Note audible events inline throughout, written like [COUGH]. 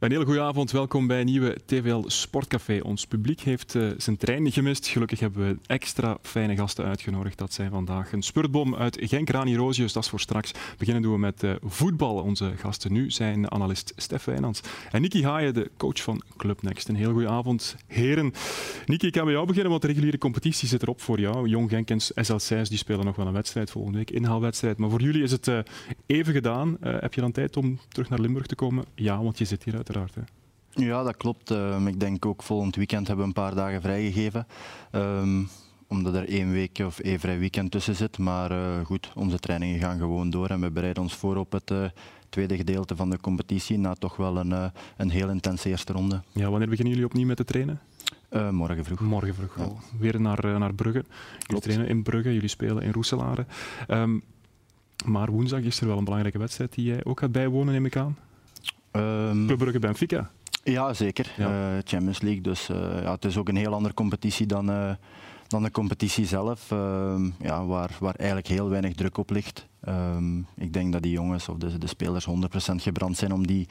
Een hele goede avond, welkom bij een nieuwe TVL Sportcafé. Ons publiek heeft uh, zijn trein gemist. Gelukkig hebben we extra fijne gasten uitgenodigd. Dat zijn vandaag een spurtbom uit Genk, Rani Rosius, dat is voor straks. Beginnen doen we met uh, voetbal. Onze gasten nu zijn analist Stef Wijnands en Niki Haaien, de coach van Club Next. Een heel goede avond, heren. Niki, ik kan bij jou beginnen, want de reguliere competitie zit erop voor jou. Jong Genk en SL6 die spelen nog wel een wedstrijd volgende week, inhaalwedstrijd. Maar voor jullie is het uh, even gedaan. heb je dan tijd om terug naar Limburg te komen? Ja, want je zit hier uit ja, dat klopt. Ehm, ik denk ook volgend weekend hebben we een paar dagen vrijgegeven. Um, omdat er één week of één vrij weekend tussen zit. Maar uh, goed, onze trainingen gaan gewoon door en we bereiden ons voor op het uh, tweede gedeelte van de competitie. Na toch wel een, uh, een heel intense eerste ronde. Ja, wanneer beginnen jullie opnieuw met te trainen? morgen vroeg. Morgen vroeg. Ja. Weer naar, naar Brugge. Jullie Klopt. trainen in Brugge, jullie spelen in Roeselare. Um, maar woensdag is er wel een belangrijke wedstrijd die jij ook gaat bijwonen, neem ik aan. Um, Club Brugge Benfica. Ja, zeker. Ja. Uh, Champions League. Dus uh, ja, het is ook een heel andere competitie dan, uh, dan de competitie zelf. Ehm, ja, waar, waar eigenlijk heel weinig druk op ligt. Um, ik denk dat die jongens of de, de spelers 100% gebrand zijn om die,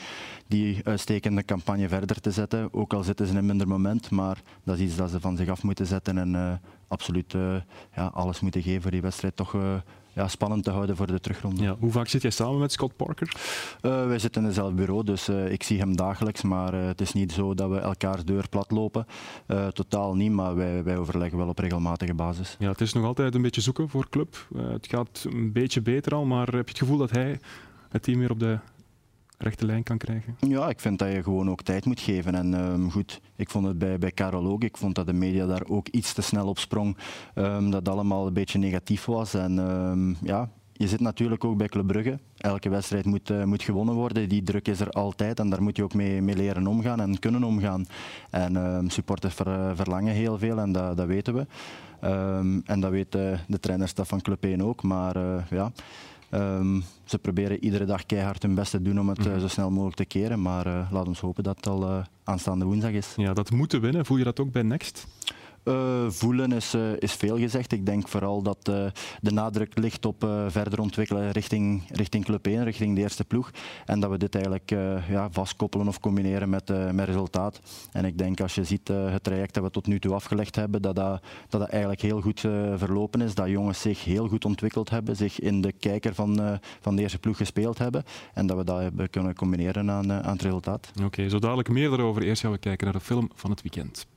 die uitstekende campagne verder te zetten. Ook al zitten ze in een minder moment, maar dat is iets dat ze van zich af moeten zetten en absoluut ja, alles moeten geven voor die wedstrijd toch ja, spannend te houden voor de terugronde. Ja, hoe vaak zit jij samen met Scott Parker? Uh, wij zitten in hetzelfde bureau, dus uh, ik zie hem dagelijks. Maar uh, het is niet zo dat we elkaars deur plat lopen. totaal niet, maar wij, wij overleggen wel op regelmatige basis. Ja, het is nog altijd een beetje zoeken voor club. het gaat een beetje beter al, maar heb je het gevoel dat hij het team weer op de rechte lijn kan krijgen? Ja, ik vind dat je gewoon ook tijd moet geven. En um, goed, ik vond het bij, bij Karel ook. Ik vond dat de media daar ook iets te snel op sprong. Um, dat allemaal een beetje negatief was. En um, ja, je zit natuurlijk ook bij Club Brugge. Elke wedstrijd moet, uh, moet gewonnen worden. Die druk is er altijd en daar moet je ook mee, mee leren omgaan en kunnen omgaan. En supporters uh, verlangen heel veel en dat, dat weten we. En dat weet de trainerstaf van Club 1 ook. Maar ja, Um, ze proberen iedere dag keihard hun best te doen om het uh, zo snel mogelijk te keren. Maar uh, laat ons hopen dat het al uh, aanstaande woensdag is. Ja, dat moeten winnen. Voel je dat ook bij Next? Uh, voelen is, uh, is veel gezegd. Ik denk vooral dat uh, de nadruk ligt op verder ontwikkelen richting, richting Club 1, richting de eerste ploeg. En dat we dit eigenlijk ja, vastkoppelen of combineren met, met resultaat. En ik denk als je ziet het traject dat we tot nu toe afgelegd hebben, dat dat, dat, eigenlijk heel goed verlopen is. Dat jongens zich heel goed ontwikkeld hebben, zich in de kijker van, van de eerste ploeg gespeeld hebben. En dat we dat hebben kunnen combineren aan, aan het resultaat. Oké, zo dadelijk meer daarover. Eerst gaan we kijken naar de film van het weekend.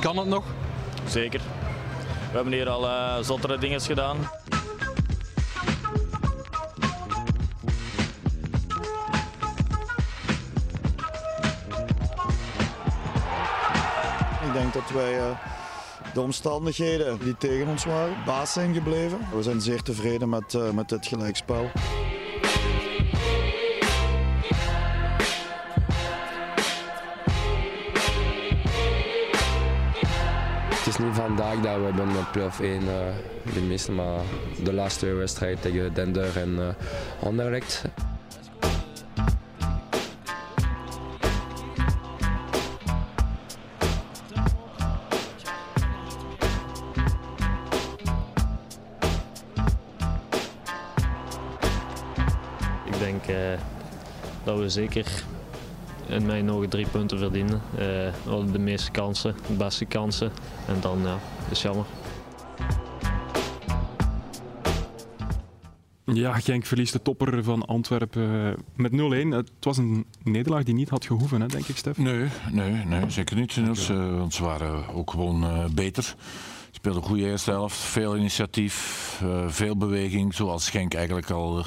Kan het nog? Zeker. We hebben hier al uh, zottere dingen gedaan. Ik denk dat wij uh, de omstandigheden die tegen ons waren, baas zijn gebleven. We zijn zeer tevreden met, uh, met dit gelijkspel. Vandaag dat we bij play-off 1 uh, de missen, maar de laatste twee wedstrijden tegen Dender en uh, Anderlecht. Ik denk uh, dat we zeker in mijn ogen drie punten verdienen. Uh, we hadden de meeste kansen, de beste kansen. En dan, ja, is jammer. Ja, Genk verliest de topper van Antwerpen eh, met 0-1. Het was een nederlaag die niet had gehoeven, hè, denk ik, Stef? Nee, nee, nee zeker niet. Niels, uh, want ze waren ook gewoon uh, beter. Speelde een goede eerste helft, veel initiatief, uh, veel beweging, zoals Genk eigenlijk al.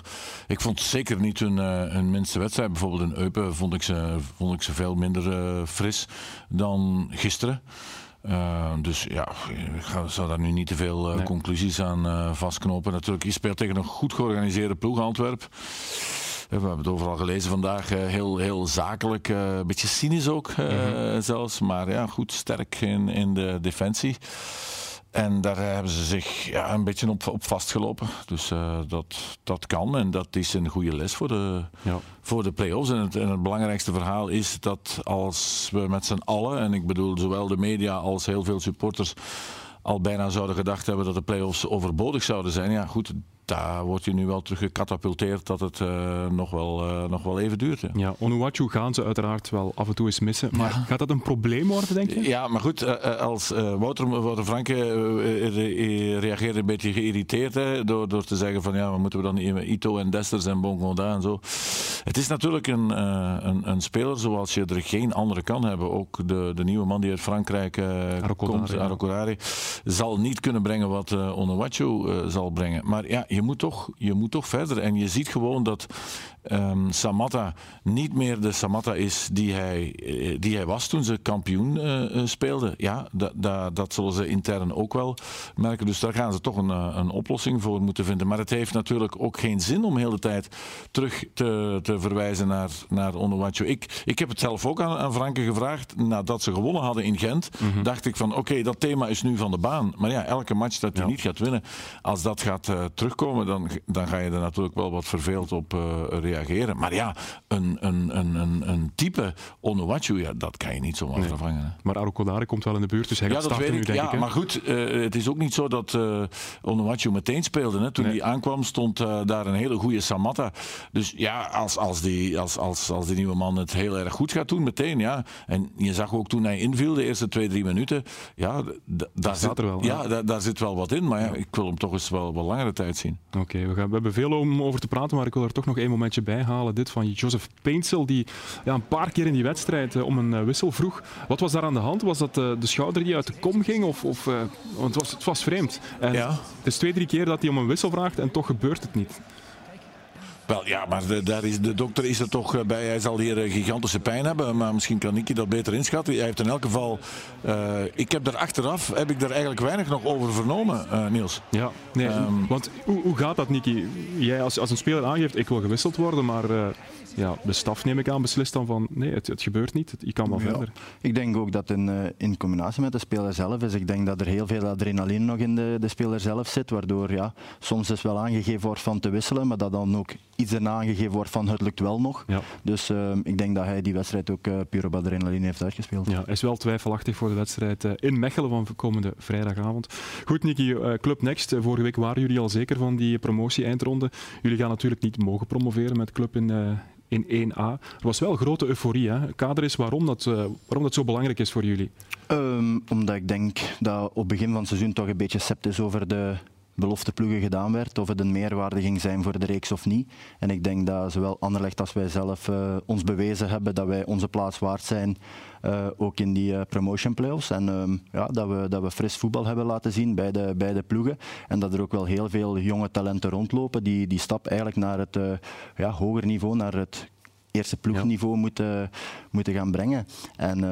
Ik vond zeker niet hun, uh, hun minste wedstrijd. Bijvoorbeeld in Eupen vond ik ze, vond ik ze veel minder uh, fris dan gisteren. dus ja, ik ga, zou daar nu niet te veel nee. conclusies aan vastknopen. Natuurlijk, je speelt tegen een goed georganiseerde ploeg, Antwerp. We hebben het overal gelezen vandaag. Heel, heel zakelijk. Een beetje cynisch ook -hmm. zelfs. Maar ja, goed, sterk in, in de defensie. En daar hebben ze zich ja, een beetje op, op vastgelopen. Dus uh, dat, dat kan en dat is een goede les voor de, ja. voor de play-offs. En het, en het, belangrijkste verhaal is dat als we met z'n allen, en ik bedoel zowel de media als heel veel supporters, al bijna zouden gedacht hebben dat de play-offs overbodig zouden zijn. Ja, goed, daar wordt je nu wel terug gecatapulteerd dat het uh, nog, wel, uh, nog wel even duurt. Ja, ja Onuachu gaan ze uiteraard wel af en toe eens missen. Maar ja. gaat dat een probleem worden, denk je? Ja, maar goed, uh, als Wouter, Wouter Franke re reageerde een beetje geïrriteerd hè, door, door te zeggen van ja, we moeten we dan Ito en Desters en Bongonda en zo. Het is natuurlijk een, een, een, speler zoals je er geen andere kan hebben. Ook de, de nieuwe man die uit Frankrijk komt, Arokodari, zal niet kunnen brengen wat Onuachu zal brengen. Maar ja, je moet, toch, je moet toch verder. En je ziet gewoon dat um, Samatta niet meer de Samatta is die hij, eh, die hij was toen ze kampioen uh, speelden. Ja, da, da, dat zullen ze intern ook wel merken. Dus daar gaan ze toch een, een oplossing voor moeten vinden. Maar het heeft natuurlijk ook geen zin om heel de tijd terug te, te verwijzen naar, naar Onuachu. Ik, ik heb het zelf ook aan, aan Franke gevraagd. Nadat ze gewonnen hadden in Gent, mm -hmm. dacht ik van oké, dat thema is nu van de baan. Maar ja, elke match dat ja. niet gaat winnen, als dat gaat uh, terugkomen, dan, dan ga je er natuurlijk wel wat verveeld op reageren reageren. Maar ja, een, een, een, een, een type Onuachu, ja, dat kan je niet zomaar nee. vervangen. Hè. Maar Arukodare komt wel in de buurt, dus hij ja, gaat starten weet ik. nu, denk ja, ik. hè? maar goed, uh, het is ook niet zo dat uh, meteen speelde. Hè. Toen Nee. hij aankwam stond uh, daar een hele goede Samatta. Dus ja, als, als, die, als, als, als die nieuwe man het heel erg goed gaat doen, meteen. Ja. En je zag ook toen hij inviel, de eerste twee, drie minuten, ja, daar, zit, er wel, ja, daar, daar zit wel wat in. Maar ja, ik wil hem toch eens wel wat langere tijd zien. Oké, we, gaan- we hebben veel om over te praten, maar ik wil er toch nog één momentje bij halen. Dit van Joseph Paintsel, die ja, een paar keer in die wedstrijd eh, om een eh, wissel vroeg. Wat was daar aan de hand? Was dat eh, de schouder die uit de kom ging? Of, of, want het was, het was vreemd. En Ja. Het is twee, drie keer dat hij om een wissel vraagt en toch gebeurt het niet. Wel ja, maar de, daar is, de dokter is er toch eh, bij. Hij zal hier eh, gigantische pijn hebben. Maar misschien kan Nicky dat beter inschatten. Hij heeft in elk geval. eh, ik heb daar achteraf heb ik daar eigenlijk weinig nog over vernomen, eh, Niels. Ja, nee, Ehm. want hoe, hoe gaat dat, Nicky? Jij als, als een speler aangeeft, ik wil gewisseld worden, maar eh, ja, de staf neem ik aan beslist dan van, nee, het, het gebeurt niet, je kan wel Ja. verder. Ik denk ook dat in, eh, in combinatie met de speler zelf is. Ik denk dat er heel veel adrenaline nog in de, de speler zelf zit, waardoor ja, soms is wel aangegeven wordt van te wisselen, maar dat dan ook iets erna aangegeven wordt van het lukt wel nog. Ja. Dus eh, ik denk dat hij die wedstrijd ook eh, puur op adrenaline heeft uitgespeeld. Ja, is wel twijfelachtig voor de wedstrijd eh, in Mechelen van komende vrijdagavond. Goed, Nicky, eh, Club Next. Vorige week waren jullie al zeker van die promotie-eindronde. Jullie gaan natuurlijk niet mogen promoveren met Club in, in 1A. Er was wel grote euforie. Hè? Kader is waarom dat, waarom dat zo belangrijk is voor jullie. Ehm, omdat ik denk dat op het begin van het seizoen toch een beetje sceptisch over de belofte ploegen gedaan werd. Of het een meerwaarde ging zijn voor de reeks of niet. En ik denk dat zowel Anderlecht als wij zelf eh, ons bewezen hebben dat wij onze plaats waard zijn. eh, ook in die eh, promotion playoffs. En ehm, ja, dat, we, dat we fris voetbal hebben laten zien bij de, bij de ploegen. En dat er ook wel heel veel jonge talenten rondlopen die die stap eigenlijk naar het ja, hoger niveau, naar het eerste ploegniveau moeten, moeten gaan brengen. En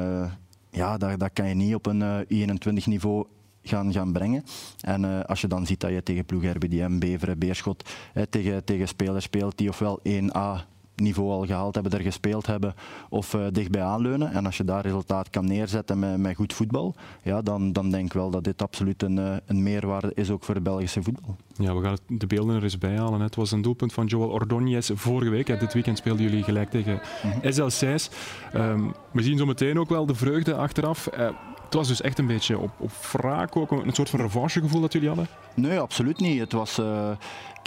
ja, dat, dat kan je niet op een eh, 21-niveau gaan, gaan brengen. En eh, als je dan ziet dat je tegen ploegen RBDM, Beveren, Beerschot, eh, tegen, tegen spelers speelt die ofwel 1A niveau al gehaald hebben, er gespeeld hebben of eh, dichtbij aanleunen. En als je daar resultaat kan neerzetten met, met goed voetbal, ja, dan, dan denk ik wel dat dit absoluut een, een meerwaarde is ook voor het Belgische voetbal. Ja, we gaan de beelden er eens bij halen. Het was een doelpunt van Joel Ordóñez vorige week. hè. Dit weekend speelden jullie gelijk tegen SL Seis. Ehm, we zien zo meteen ook wel de vreugde achteraf. Het was dus echt een beetje op, op wraak, ook een soort van revanchegevoel dat jullie hadden. Nee, absoluut niet. Het was, eh,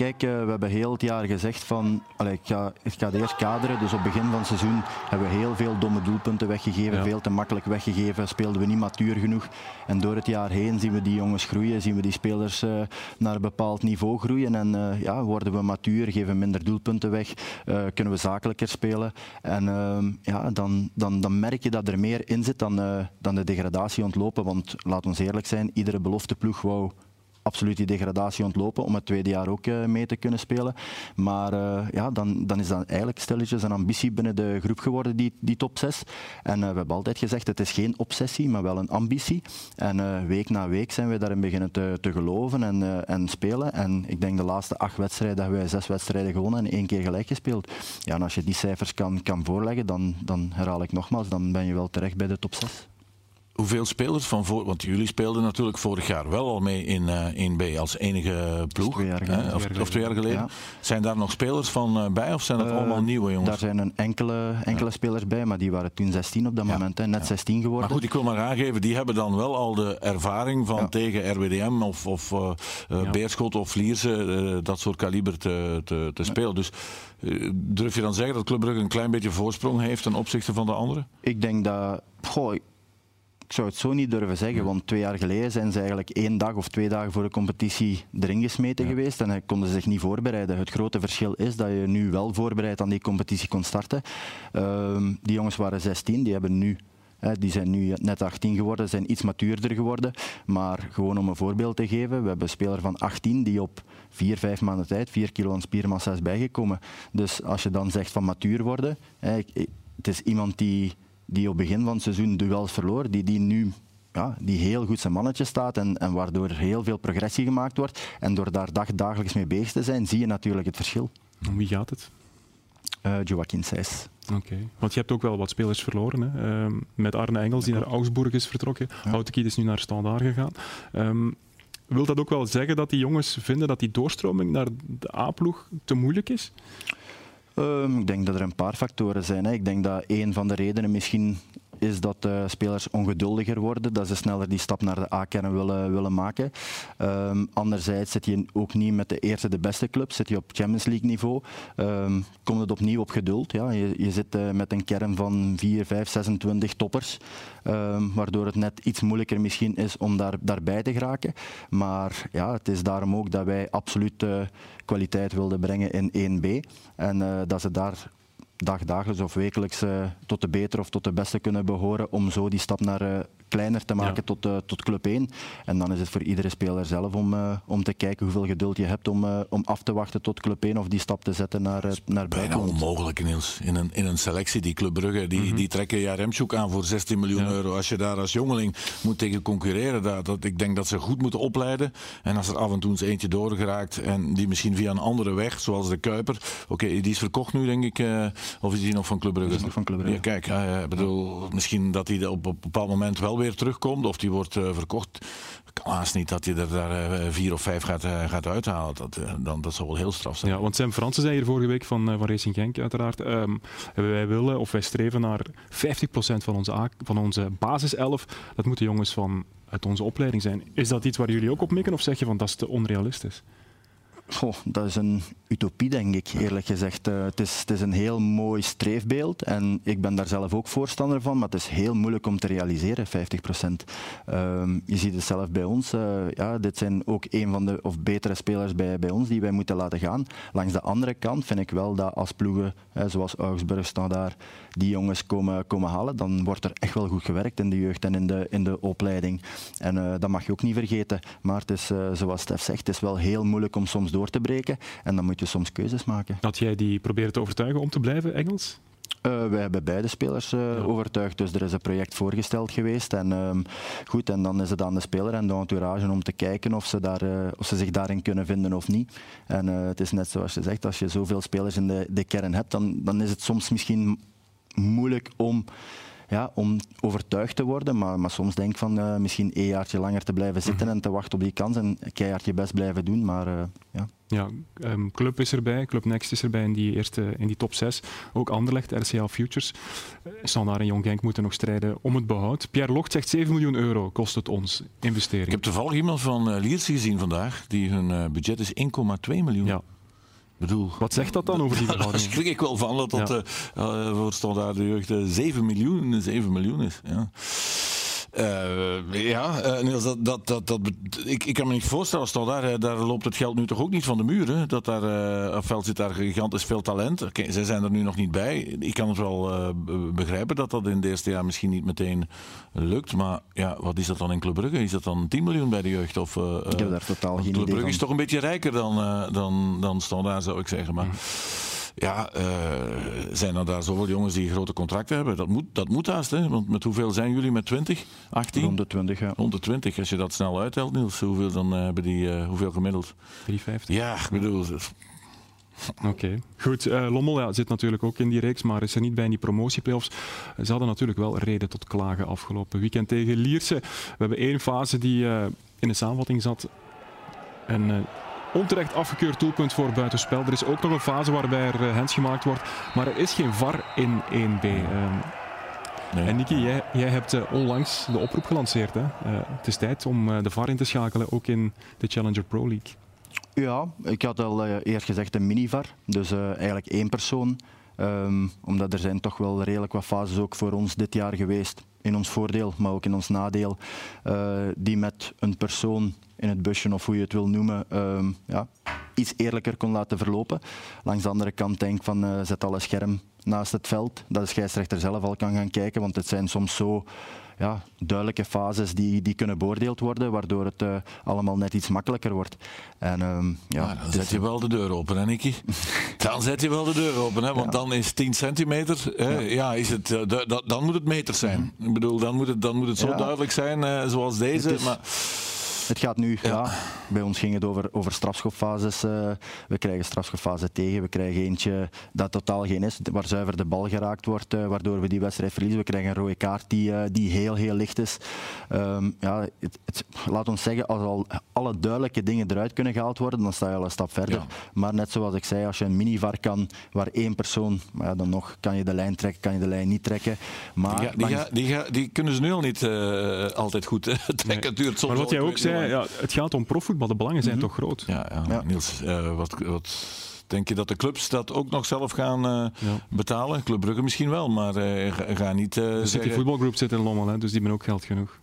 kijk, eh, we hebben heel het jaar gezegd van, allee, ik, ga, ik ga het eerst kaderen. Dus op het begin van het seizoen hebben we heel veel domme doelpunten weggegeven, Ja. veel te makkelijk weggegeven, speelden we niet matuur genoeg. En door het jaar heen zien we die jongens groeien, zien we die spelers eh, naar een bepaald niveau groeien. En eh, ja, worden we matuur, geven minder doelpunten weg, kunnen we zakelijker spelen. En ehm, ja, dan, dan, dan merk je dat er meer in zit dan, dan de degradatie ontlopen. Want laat ons eerlijk zijn, iedere belofteploeg wou absoluut die degradatie ontlopen om het tweede jaar ook eh, mee te kunnen spelen. Maar eh, ja, dan, dan is dat eigenlijk stilletjes een ambitie binnen de groep geworden, die, die top 6. En eh, we hebben altijd gezegd, het is geen obsessie, maar wel een ambitie. En week na week zijn we daarin beginnen te, te geloven en, en spelen. En ik denk de laatste acht wedstrijden hebben wij zes wedstrijden gewonnen en één keer gelijk gespeeld. Ja, en als je die cijfers kan, kan voorleggen, dan, dan herhaal ik nogmaals, dan ben je wel terecht bij de top 6. Hoeveel spelers van voor... Want jullie speelden natuurlijk vorig jaar wel al mee in uh, 1B als enige ploeg. Twee jaar geleden. Hè, of, of, twee jaar geleden. Ja. Zijn daar nog spelers van uh, bij of zijn dat allemaal nieuwe jongens? Daar zijn een enkele, enkele ja. spelers bij, maar die waren toen 16 op dat moment. Hè, net 16 geworden. Maar goed, ik wil maar aangeven, die hebben dan wel al de ervaring van tegen RWDM of, of Beerschot of Lierse, dat soort kaliber te, te, te spelen. Dus durf je dan zeggen dat Club Brugge een klein beetje voorsprong heeft ten opzichte van de anderen? Ik denk dat... Goh, ik zou het zo niet durven zeggen, want twee jaar geleden zijn ze eigenlijk één dag of twee dagen voor de competitie erin gesmeten ja. geweest en konden ze zich niet voorbereiden. Het grote verschil is dat je nu wel voorbereid aan die competitie kon starten. Um, die jongens waren 16, die hebben nu die zijn nu net 18 geworden, zijn iets matuurder geworden. Maar gewoon om een voorbeeld te geven, we hebben een speler van 18 die op 4, 5 maanden tijd 4 kilo aan spiermassa is bijgekomen. Dus als je dan zegt van matuur worden, het is iemand die die op begin van het seizoen duels verloor, die, die nu ja, die heel goed zijn mannetje staat en, en waardoor heel veel progressie gemaakt wordt. En door daar dag, dagelijks mee bezig te zijn, zie je natuurlijk het verschil. Om wie gaat het? Uh, Joaquin Seys. Oké, okay. want je hebt ook wel wat spelers verloren. Hè? Um, met Arne Engels, die naar Augsburg is vertrokken. Ja. Houtekiet is nu naar Standaard gegaan. Um, wil dat ook wel zeggen dat die jongens vinden dat die doorstroming naar de A-ploeg te moeilijk is? Um, ik denk dat er een paar factoren zijn. Hè. Ik denk dat een van de redenen misschien is dat spelers ongeduldiger worden, dat ze sneller die stap naar de A-kern willen, willen maken. Um, anderzijds zit je ook niet met de eerste, de beste club, zit je op Champions League niveau. Um, komt het opnieuw op geduld. Ja. Je, je zit uh, met een kern van 4, 5, 26 toppers, um, waardoor het net iets moeilijker misschien is om daar, daarbij te geraken. Maar ja, het is daarom ook dat wij absoluut kwaliteit wilden brengen in 1B. En dat ze daar dag, dagelijks of wekelijks uh, tot de beter of tot de beste kunnen behoren om zo die stap naar uh, kleiner te maken ja. tot, uh, tot club 1. En dan is het voor iedere speler zelf om, om te kijken hoeveel geduld je hebt om, om af te wachten tot club 1 of die stap te zetten naar, naar Bijna onmogelijk Niels. In een, in een selectie, die Club Brugge, die, mm -hmm. die trekken Jaremchuk aan voor 16 miljoen ja. euro. Als je daar als jongeling moet tegen concurreren, dat, dat, ik denk dat ze goed moeten opleiden. En als er af en toe eens eentje doorgeraakt en die misschien via een andere weg, zoals de Kuiper, oké, okay, die is verkocht nu denk ik of is die nog van Club Brugge? Is nog van Club Brugge. Ja, kijk, bedoel, misschien dat hij op een bepaald moment wel weer terugkomt of die wordt uh, verkocht. Kan niet dat hij er daar uh, vier of vijf gaat, gaat uithalen. Dat, dan, dat zou wel heel straf zijn. Ja, want Sam Fransen zei hier vorige week van, van Racing Genk uiteraard. Um, wij willen of wij streven naar 50% van onze, van onze basiself. Dat moeten jongens van uit onze opleiding zijn. Is dat iets waar jullie ook op mikken of zeg je van dat is te onrealistisch? Goh, dat is een utopie, denk ik, eerlijk gezegd. Uh, het, is, het is een heel mooi streefbeeld en ik ben daar zelf ook voorstander van, maar het is heel moeilijk om te realiseren, 50 procent. Uh, je ziet het zelf bij ons. Uh, ja, dit zijn ook een van de of betere spelers bij, bij ons die wij moeten laten gaan. Langs de andere kant vind ik wel dat als ploegen, zoals Augsburg, Standaard, die jongens komen, komen halen, dan wordt er echt wel goed gewerkt in de jeugd en in de, in de opleiding. En uh, dat mag je ook niet vergeten. Maar het is, zoals Stef zegt, het is wel heel moeilijk om soms door te breken. En dan moet je soms keuzes maken. Had jij die proberen te overtuigen om te blijven, Engels? Uh, wij hebben beide spelers uh, ja. overtuigd, dus er is een project voorgesteld geweest. En, um, goed, en dan is het aan de speler en de entourage om te kijken of ze, daar, uh, of ze zich daarin kunnen vinden of niet. En het is net zoals je zegt, als je zoveel spelers in de, de kern hebt, dan, dan is het soms misschien moeilijk om, ja, om overtuigd te worden. Maar, maar soms denk ik van uh, misschien een jaartje langer te blijven zitten mm -hmm. en te wachten op die kans en keihard je best blijven doen. Maar uh, ja. Ja, um, Club is erbij, Club Next is erbij in die, eerste, in die top 6. Ook Anderlecht, RCA Futures. Standaard en Jong Genk moeten nog strijden om het behoud. Pierre Locht zegt 7 miljoen euro kost het ons, investering. Ik heb toevallig iemand van uh, Lierse gezien vandaag, die hun budget is 1,2 miljoen. Ja. Bedoel, Wat zegt dat dan over die verhouding? [LAUGHS] Daar schrik ik wel van dat dat ja. uh, voor standaard de jeugd uh, 7 miljoen, 7 miljoen is. Ja. Uh, ja, uh, Niels, dat, dat, dat, dat, ik, ik kan me niet voorstellen, daar, daar loopt het geld nu toch ook niet van de muur. Hè? Dat daar, uh, zit daar gigantisch veel talent. Okay, zij zijn er nu nog niet bij. Ik kan het wel begrijpen dat dat in het eerste jaar misschien niet meteen lukt. Maar ja, wat is dat dan in Club Brugge? Is dat dan 10 miljoen bij de jeugd? Of, ik heb daar totaal geen Club idee Brugge is toch een beetje rijker dan, dan, dan Standaard, zou ik zeggen. Maar... Mm ja, uh, zijn er daar zoveel jongens die grote contracten hebben? Dat moet, dat moet haast, hè? Want met hoeveel zijn jullie? Met 20? 18? Rond de 20, ja. Rond de 20. Als je dat snel uittelt, Niels, hoeveel dan uh, hebben die, uh, hoeveel gemiddeld? 350. Ja, ik bedoel... Oké, goed. Uh, Lommel ja, zit natuurlijk ook in die reeks, maar is er niet bij in die promotieplayoffs. Ze hadden natuurlijk wel reden tot klagen afgelopen weekend tegen Lierse. We hebben één fase die uh, in de samenvatting zat. Uh, onterecht afgekeurd doelpunt voor buitenspel. Er is ook nog een fase waarbij er hens gemaakt wordt, maar er is geen VAR in 1B. Ehm, nee. En Niki, jij, jij hebt onlangs de oproep gelanceerd. Hè? het is tijd om de VAR in te schakelen, ook in de Challenger Pro League. Ja, ik had al eerst gezegd een minivar, dus uh, eigenlijk één persoon. Um, omdat er zijn toch wel redelijk wat fases ook voor ons dit jaar geweest, in ons voordeel, maar ook in ons nadeel, uh, die met een persoon in het busje of hoe je het wil noemen, um, ja, iets eerlijker kon laten verlopen. Langs de andere kant denk van zet alle scherm naast het veld, dat de scheidsrechter zelf al kan gaan kijken, want het zijn soms zo ja, duidelijke fases die, die kunnen beoordeeld worden, waardoor het uh, allemaal net iets makkelijker wordt. En, um, ja, dan dus zet je wel de deur open, hè, Nicky? [LAUGHS] dan zet je wel de deur open, hè, want ja. dan is 10 centimeter, hè, ja. ja. is het, uh, dan moet het meters zijn. Mm -hmm. Ik bedoel, dan moet het, dan moet het zo duidelijk zijn uh, zoals deze. Is, maar... Het gaat nu, ja. bij ons ging het over, over strafschopfases. Uh, we krijgen strafschopfase tegen. We krijgen eentje dat totaal geen is, waar zuiver de bal geraakt wordt, uh, waardoor we die wedstrijd verliezen. We krijgen een rode kaart die, uh, die heel, heel licht is. Um, ja, het, het, laat ons zeggen, als al alle duidelijke dingen eruit kunnen gehaald worden, dan sta je al een stap verder. Ja. Maar net zoals ik zei, als je een minivar kan, waar één persoon, maar ja, dan nog kan je de lijn trekken, kan je de lijn niet trekken. Maar die, ga, die, ga, die, ga, die kunnen ze nu al niet altijd goed [LAUGHS] trekken. Nee. Het duurt soms maar wat jij ook zei, ja, het gaat om profvoetbal, de belangen zijn mm -hmm. toch groot. Ja, ja. ja. Niels, uh, wat, wat, denk je dat de clubs dat ook nog zelf gaan uh, ja. betalen? Club Brugge misschien wel, maar uh, ga, ga niet uh, De City Voetbalgroep zit in Lommel, hè, dus die hebben ook geld genoeg.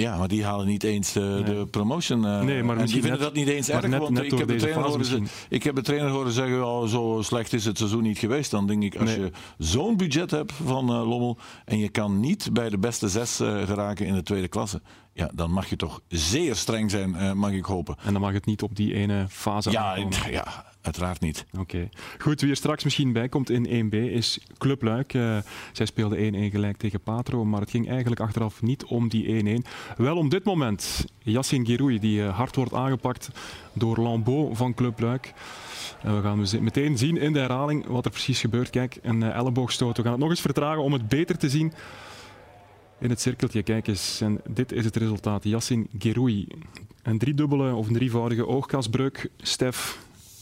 Ja, maar die halen niet eens de, nee. de promotion. Uh, nee, maar en die vinden net, dat niet eens erg. net, want net ik, heb de trainer horen misschien. ik heb de trainer horen zeggen: oh, zo slecht is het seizoen niet geweest. Dan denk ik, als nee. je zo'n budget hebt van uh, Lommel en je kan niet bij de beste zes geraken in de tweede klasse. Ja, dan mag je toch zeer streng zijn, mag ik hopen. En dan mag het niet op die ene fase ja, ja, uiteraard niet. Oké. Goed, wie er straks misschien bij komt in 1B is Club Luik. Uh, zij speelde 1-1 gelijk tegen Patro, maar het ging eigenlijk achteraf niet om die 1-1. Wel om dit moment. Yassin Giroui, die uh, hard wordt aangepakt door Lambeau van Club Luik. En we gaan meteen zien in de herhaling wat er precies gebeurt. Kijk, een uh, elleboogstoot. We gaan het nog eens vertragen om het beter te zien. In het cirkeltje, kijk eens. En dit is het resultaat. Yassin Giroui. Een driedubbele of een drievoudige oogkasbreuk. Stef,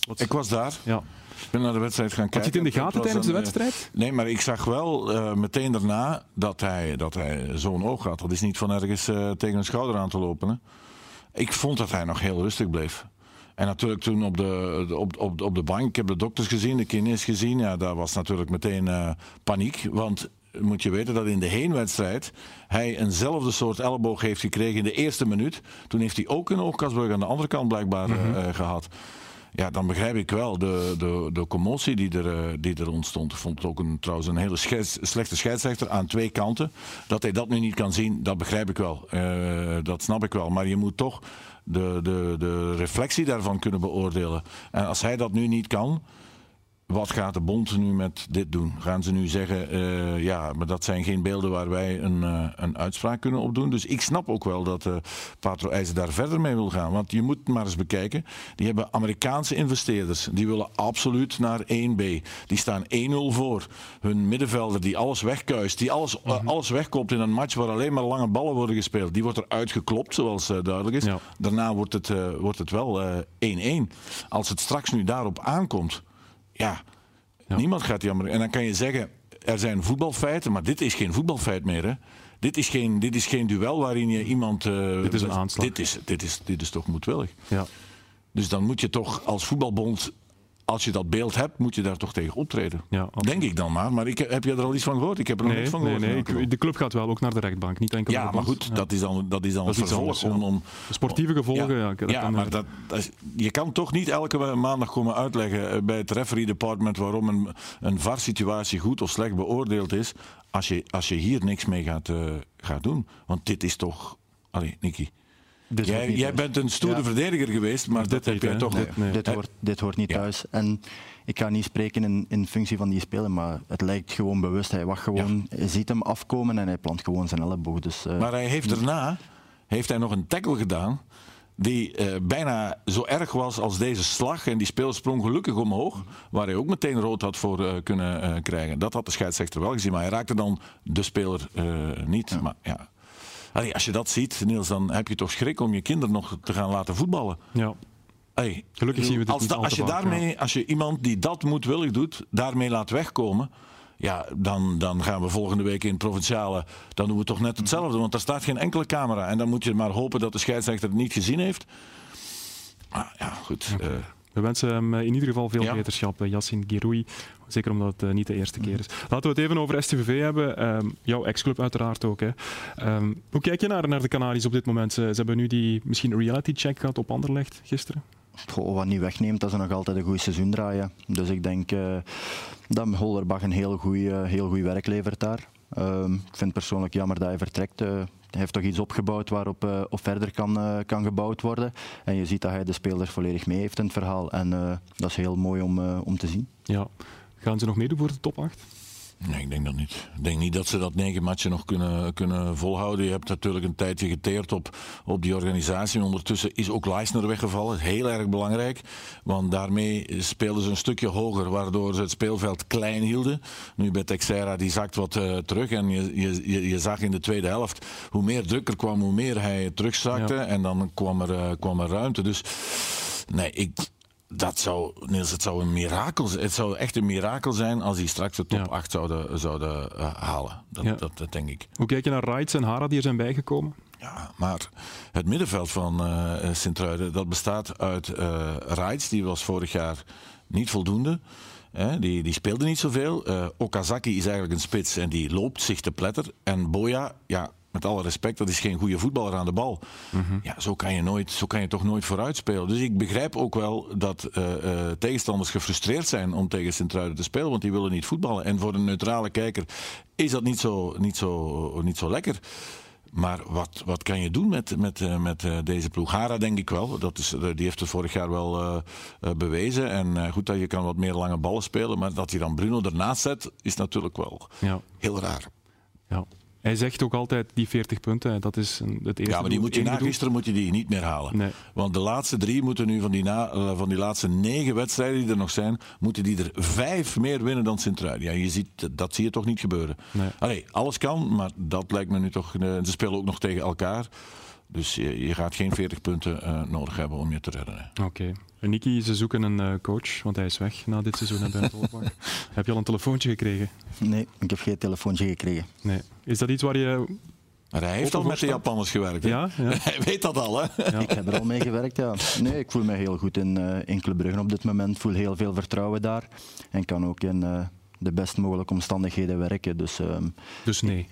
wat... Ik was daar. Ja. Ik ben naar de wedstrijd gaan kijken. Had je het in de gaten tijdens de wedstrijd? Nee, maar ik zag wel uh, meteen daarna dat hij, dat hij zo'n oog had. Dat is niet van ergens uh, tegen een schouder aan te lopen. Hè. Ik vond dat hij nog heel rustig bleef. En natuurlijk toen op de, op, op, op de bank, ik heb de dokters gezien, de kines gezien. Ja, daar was natuurlijk meteen uh, paniek. Want moet je weten dat in de heenwedstrijd hij eenzelfde soort elleboog heeft gekregen in de eerste minuut. Toen heeft hij ook een oogkasbrug aan de andere kant blijkbaar mm -hmm. uh, gehad. Ja, dan begrijp ik wel de, de, de commotie die er, die er ontstond. Ik vond het ook een, trouwens een hele slechte scheidsrechter aan twee kanten. Dat hij dat nu niet kan zien, dat begrijp ik wel. Uh, dat snap ik wel. Maar je moet toch de, de, de reflectie daarvan kunnen beoordelen. En als hij dat nu niet kan, wat gaat de bond nu met dit doen? Gaan ze nu zeggen, uh, ja, maar dat zijn geen beelden waar wij een, uh, een uitspraak kunnen op doen. Dus ik snap ook wel dat uh, Patro IJzer daar verder mee wil gaan. Want je moet maar eens bekijken, die hebben Amerikaanse investeerders. Die willen absoluut naar 1B. Die staan 1-0 voor. Hun middenvelder die alles wegkuist, die alles, mm -hmm. alles wegkoopt in een match waar alleen maar lange ballen worden gespeeld. Die wordt eruit geklopt, zoals duidelijk is. Ja. Daarna wordt het, wordt het wel 1-1. Als het straks nu daarop aankomt ja, ja, niemand gaat jammer. En dan kan je zeggen, er zijn voetbalfeiten, maar dit is geen voetbalfeit meer. Hè? Dit, is geen, dit is geen duel waarin je iemand... Uh, dit is een aanslag. Dit is, dit is, dit is toch moedwillig. Ja. Dus dan moet je toch als voetbalbond als je dat beeld hebt, moet je daar toch tegen optreden. Ja, Denk ik dan maar. Maar ik, heb je er al iets van gehoord? Ik heb er nog nee, niks van gehoord. Nee, nee. De club gaat wel ook naar de rechtbank, niet enkel Ja, maar goed, ja. dat is dan, dat is dan dat het vervolg. Om, om, Sportieve gevolgen, ja. ja, dat maar dat, je kan toch niet elke maandag komen uitleggen bij het referee department waarom een, een VAR-situatie goed of slecht beoordeeld is, als je, als je hier niks mee gaat, uh, gaat doen. Want dit is toch... Allee, Nicky. Dit jij, jij bent een stoere ja. verdediger geweest, maar dit, dit heb jij toch... Dit, nee. dit, hoort, dit hoort niet ja. thuis. En ik ga niet spreken in, in functie van die speler, maar het lijkt gewoon bewust. Hij wacht gewoon, ja. ziet hem afkomen en hij plant gewoon zijn elleboog. Dus, uh, maar hij heeft daarna heeft hij nog een tackle gedaan die eh, bijna zo erg was als deze slag. En die speler sprong gelukkig omhoog, waar hij ook meteen rood had voor eh, kunnen eh, krijgen. Dat had de scheidsrechter wel gezien, maar hij raakte dan de speler eh, niet. Maar ja. Allee, als je dat ziet, Niels, dan heb je toch schrik om je kinderen nog te gaan laten voetballen. Ja. Hey, Gelukkig zien we dit als, niet da- als je vaak, daarmee, als je iemand die dat moedwillig doet, daarmee laat wegkomen. Ja, dan, dan gaan we volgende week in het provinciale. Dan doen we toch net hetzelfde. Want daar staat geen enkele camera. En dan moet je maar hopen dat de scheidsrechter het niet gezien heeft. Maar ja, goed. We wensen hem eh, in ieder geval veel Ja. beterschap, eh, Yassin Giroui. Zeker omdat het eh, niet de eerste keer is. Laten we het even over STVV hebben. Ehm, jouw ex-club uiteraard ook. Hè. Ehm, hoe kijk je naar, naar de Canaries op dit moment? Ze, ze hebben nu die misschien reality check gehad op Anderlecht gisteren. Goh, wat niet wegneemt, dat ze nog altijd een goed seizoen draaien. Dus ik denk eh, dat Hollerbach een heel goed heel werk levert daar. Ehm, ik vind het persoonlijk jammer dat hij vertrekt. Heeft toch iets opgebouwd waarop op verder kan, eh, kan gebouwd worden. En je ziet dat hij de spelers volledig mee heeft in het verhaal. En eh, dat is heel mooi om, om te zien. Ja. Gaan ze nog meedoen voor de top 8? Nee, ik denk dat niet. Ik denk niet dat ze dat negen matchen nog kunnen, kunnen volhouden. Je hebt natuurlijk een tijdje geteerd op, op die organisatie. Ondertussen is ook Leisner weggevallen. Heel erg belangrijk. Want daarmee speelden ze een stukje hoger, waardoor ze het speelveld klein hielden. Nu bij Texera, die zakt wat eh, terug. En je, je, je, zag in de tweede helft, hoe meer druk er kwam, hoe meer hij terugzakte. Ja. En dan kwam er, eh, kwam er ruimte. Dus nee, ik... Dat zou, Niels, het zou een mirakel zijn. Het zou echt een mirakel zijn als die straks de top Ja. 8 zouden, zouden eh, halen. Dat, Ja. dat, dat denk ik. Hoe kijk je naar Reitz en Hara die er zijn bijgekomen? Ja, maar het middenveld van eh Sint-Truiden, dat bestaat uit Reitz, die was vorig jaar niet voldoende. Hè, die, die speelde niet zoveel. Okazaki is eigenlijk een spits en die loopt zich te pletter. En Boya, ja, met alle respect, dat is geen goede voetballer aan de bal. Ja, zo kan, je nooit, zo kan je toch nooit vooruit spelen. Dus ik begrijp ook wel dat eh, eh, tegenstanders gefrustreerd zijn om tegen Sint-Truiden te spelen, want die willen niet voetballen. En voor een neutrale kijker is dat niet zo, niet zo, niet zo lekker. Maar wat, wat kan je doen met, met, eh, met deze ploeg? Hara denk ik wel. Dat is, die heeft het vorig jaar wel bewezen. En goed dat je kan wat meer lange ballen spelen. Maar dat hij dan Bruno ernaast zet, is natuurlijk wel Ja. heel raar. ja. Hij zegt ook altijd die 40 punten. Dat is een- het eerste Ja, maar die moet je na doel. gisteren moet je die niet meer halen. Nee. Want de laatste drie moeten nu van die, na, eh, van die laatste negen wedstrijden die er nog zijn, moeten die er vijf meer winnen dan Sint-Truiden. Ja, je ziet, dat zie je toch niet gebeuren. Nee. Allee, alles kan, maar dat lijkt me nu toch. eh, Ze spelen ook nog tegen elkaar. Dus je, je gaat geen 40 punten eh, nodig hebben om je te redden. Oké. En Niki, ze zoeken een eh, coach, want hij is weg na dit seizoen bij Hollerbach. [LAUGHS] Heb je al een telefoontje gekregen? Nee, ik heb geen telefoontje gekregen. Nee. Is dat iets waar je... Maar hij heeft al met de? Japanners gewerkt. hè? Ja? ja. [LAUGHS] Hij weet dat al, hè? Ja. Ik heb er al mee gewerkt, ja. Nee, ik voel me heel goed in, eh in Club Brugge op dit moment. Ik voel heel veel vertrouwen daar. En kan ook in eh, de best mogelijke omstandigheden werken. Dus ehm, Dus nee.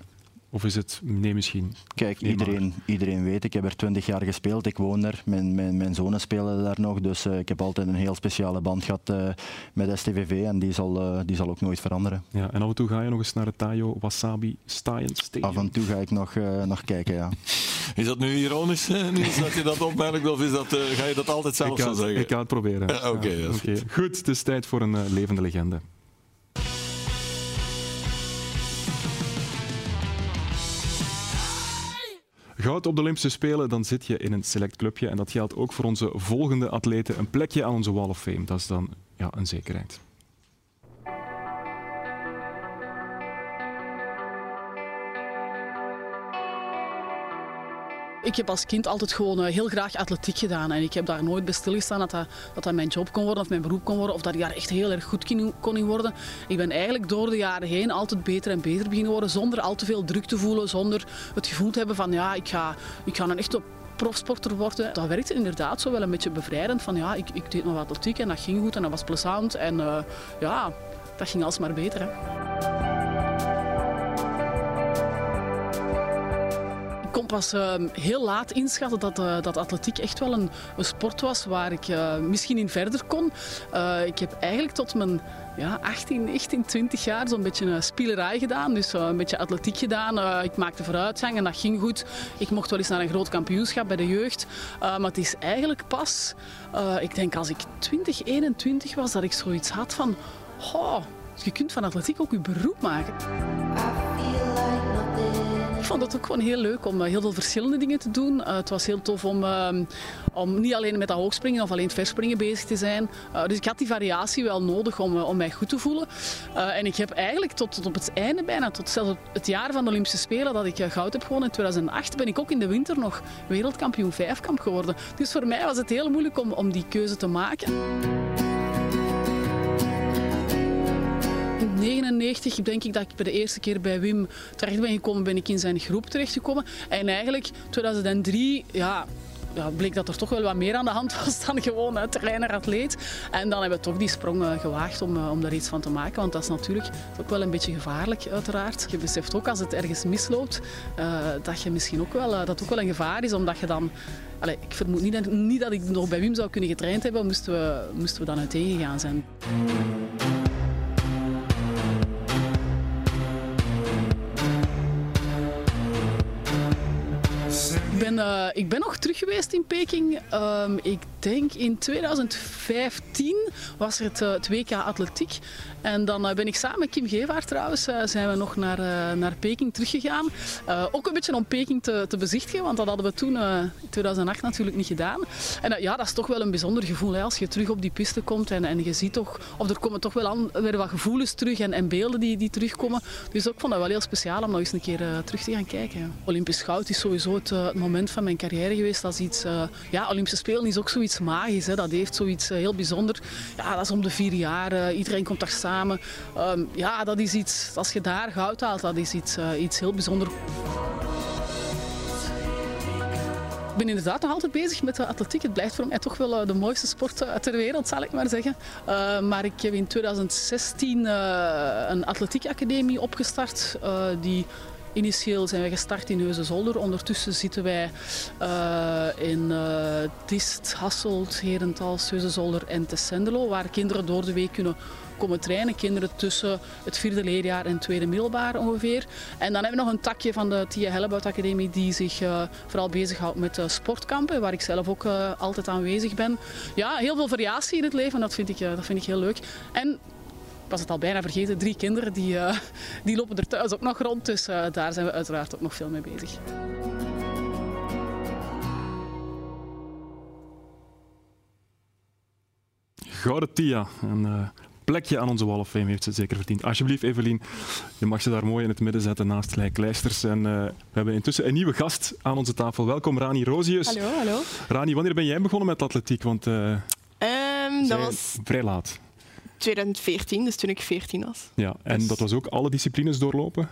Of is het nee misschien? kijk, Nee, iedereen, iedereen weet, ik heb er twintig jaar gespeeld. Ik woon er. Mijn, mijn, mijn zonen spelen daar nog. Dus eh, ik heb altijd een heel speciale band gehad eh, met STVV. En die zal, eh, die zal ook nooit veranderen. Ja. En af en toe ga je nog eens naar het Tayo Wasabi Science Stadium. Af en toe ga ik nog, eh, nog kijken, ja. [LAUGHS] Is dat nu ironisch, Niels, dat je dat opmerkt? Of is dat, eh, ga je dat altijd zelf ik, zo zeggen? ik ga het proberen. Oké, Ja. Goed, het is tijd voor een levende legende. Goud op de Olympische Spelen, dan zit je in een select clubje. En dat geldt ook voor onze volgende atleten. Een plekje aan onze Wall of Fame, dat is dan ja, een zekerheid. Ik heb als kind altijd gewoon eh, heel graag atletiek gedaan. En ik heb daar nooit bij stilgestaan dat dat, dat mijn job kon worden of mijn beroep kon worden. Of dat ik daar echt heel erg goed kon in worden. Ik ben eigenlijk door de jaren heen altijd beter en beter beginnen worden. Zonder al te veel druk te voelen. Zonder het gevoel te hebben van ja, ik ga, ik ga een echte profsporter worden. Dat werkte inderdaad zo wel een beetje bevrijdend. Van ja, ik, ik deed nog atletiek en dat ging goed en dat was plezant. En eh, ja, dat ging alsmaar beter. Hè. Kon pas eh, heel laat inschatten dat, eh, dat atletiek echt wel een, een sport was waar ik eh, misschien in verder kon. Eh, ik heb eigenlijk tot mijn ja, 18, 19, 20 jaar zo'n beetje een spielerij gedaan. Dus een beetje atletiek gedaan. Ik maakte vooruitgang en dat ging goed. Ik mocht wel eens naar een groot kampioenschap bij de jeugd. Maar het is eigenlijk pas, ik denk als ik 20, 21 was, dat ik zoiets had van... Oh, je kunt van atletiek ook je beroep maken. Ik vond het ook gewoon heel leuk om heel veel verschillende dingen te doen. het was heel tof om, ehm, om niet alleen met dat hoogspringen of alleen het verspringen bezig te zijn. dus ik had die variatie wel nodig om, om mij goed te voelen. en ik heb eigenlijk tot, tot op het einde bijna, tot zelfs het jaar van de Olympische Spelen dat ik goud heb gewonnen in 2008, ben ik ook in de winter nog wereldkampioen vijfkamp geworden. Dus voor mij was het heel moeilijk om, om die keuze te maken. In 1999 denk ik dat ik bij de eerste keer bij Wim terecht ben gekomen, ben ik in zijn groep terechtgekomen. En eigenlijk 2003, ja, ja, bleek dat er toch wel wat meer aan de hand was dan gewoon uh, trainer-atleet. En dan hebben we toch die sprong uh, gewaagd om, uh, om daar iets van te maken. Want dat is natuurlijk ook wel een beetje gevaarlijk, uiteraard. Je beseft ook als het ergens misloopt, dat je misschien ook wel, dat ook wel een gevaar is. Omdat je dan... Allez, ik vermoed niet, niet dat ik nog bij Wim zou kunnen getraind hebben, moesten we, moesten we dan uiteen gegaan zijn. Uh, ik ben nog terug geweest in Peking. Um, ik denk in 2015 was er het, het WK Atletiek. En dan uh, ben ik samen met Kim Gevaert trouwens, zijn we nog naar, naar Peking teruggegaan. ook een beetje om Peking te, te bezichtigen, want dat hadden we toen in 2008 natuurlijk niet gedaan. En ja, dat is toch wel een bijzonder gevoel hè, als je terug op die piste komt en, en je ziet toch, of er komen toch wel weer wat gevoelens terug en, en beelden die, die terugkomen. Dus ik vond dat wel heel speciaal om nog eens een keer terug te gaan kijken. Olympisch goud is sowieso het, moment van mijn carrière geweest. Dat is iets, ja, Olympische Spelen is ook zoiets magisch. Hè. Dat heeft zoiets uh, heel bijzonder. Ja, dat is om de vier jaar. Uh, iedereen komt daar samen. Um, ja, dat is iets, als je daar goud haalt, dat is iets, iets heel bijzonders. Ik ben inderdaad nog altijd bezig met de atletiek. Het blijft voor mij toch wel de mooiste sport ter wereld, zal ik maar zeggen. Maar ik heb in 2016 uh, een atletiekacademie opgestart. Die Initieel zijn we gestart in Heusden-Zolder. Ondertussen zitten wij uh, in uh, Dist, Hasselt, Herentals, Heusden-Zolder en Tessendelo, waar kinderen door de week kunnen komen trainen. Kinderen tussen het vierde leerjaar en het tweede middelbaar ongeveer. En dan hebben we nog een takje van de Tia Hellebout Academie die zich uh, vooral bezighoudt met sportkampen, waar ik zelf ook altijd aanwezig ben. Ja, heel veel variatie in het leven, dat vind ik, dat vind ik heel leuk. En was het al bijna vergeten, drie kinderen die, uh, die lopen er thuis ook nog rond. Dus uh, daar zijn we uiteraard ook nog veel mee bezig. Gouden Tia. Een uh, plekje aan onze Wall of Fame heeft ze zeker verdiend. Alsjeblieft, Evelien, je mag ze daar mooi in het midden zetten naast Lij Kleisters. En we hebben intussen een nieuwe gast aan onze tafel. Welkom, Rani Rozius. Hallo, hallo. Rani, wanneer ben jij begonnen met atletiek? Want um, dat was vrij laat. 2014, dus toen ik 14 was. Ja, en dus... dat was ook alle disciplines doorlopen?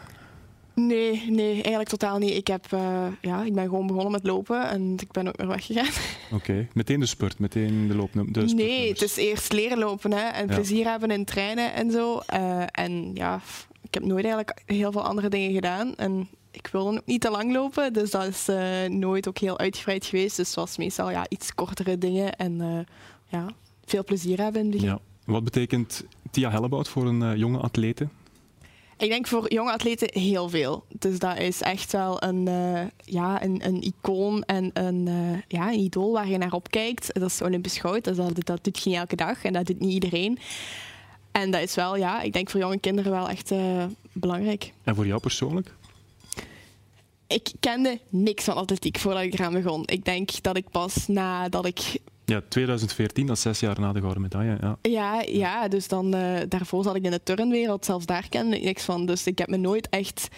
Nee, nee, eigenlijk totaal niet. Ik, heb, uh, ja, ik ben gewoon begonnen met lopen en ik ben ook weer weggegaan. Oké, okay. meteen de spurt, meteen de loop. De nee, het is eerst leren lopen hè, en ja. plezier hebben in trainen en zo. Uh, en ja, ik heb nooit eigenlijk heel veel andere dingen gedaan. En ik wilde ook niet te lang lopen, dus dat is uh, nooit ook heel uitgebreid geweest. Dus het was meestal ja, iets kortere dingen en ja, veel plezier hebben in het begin. Ja. Wat betekent Tia Hellebout voor een uh, jonge atlete? Ik denk voor jonge atleten heel veel. Dus dat is echt wel een, uh, ja, een, een icoon en een, uh, ja, een idool waar je naar opkijkt. Dat is Olympisch goud. Dus dat, dat doet je niet elke dag en dat doet niet iedereen. En dat is wel, ja, ik denk voor jonge kinderen wel echt belangrijk. En voor jou persoonlijk? Ik kende niks van atletiek voordat ik eraan begon. Ik denk dat ik pas nadat ik ja, 2014, dat is zes jaar na de gouden medaille. Ja, ja, ja dus dan, uh, daarvoor zat ik in de turnwereld. Zelfs daar kende ik niks van. Dus ik heb me nooit echt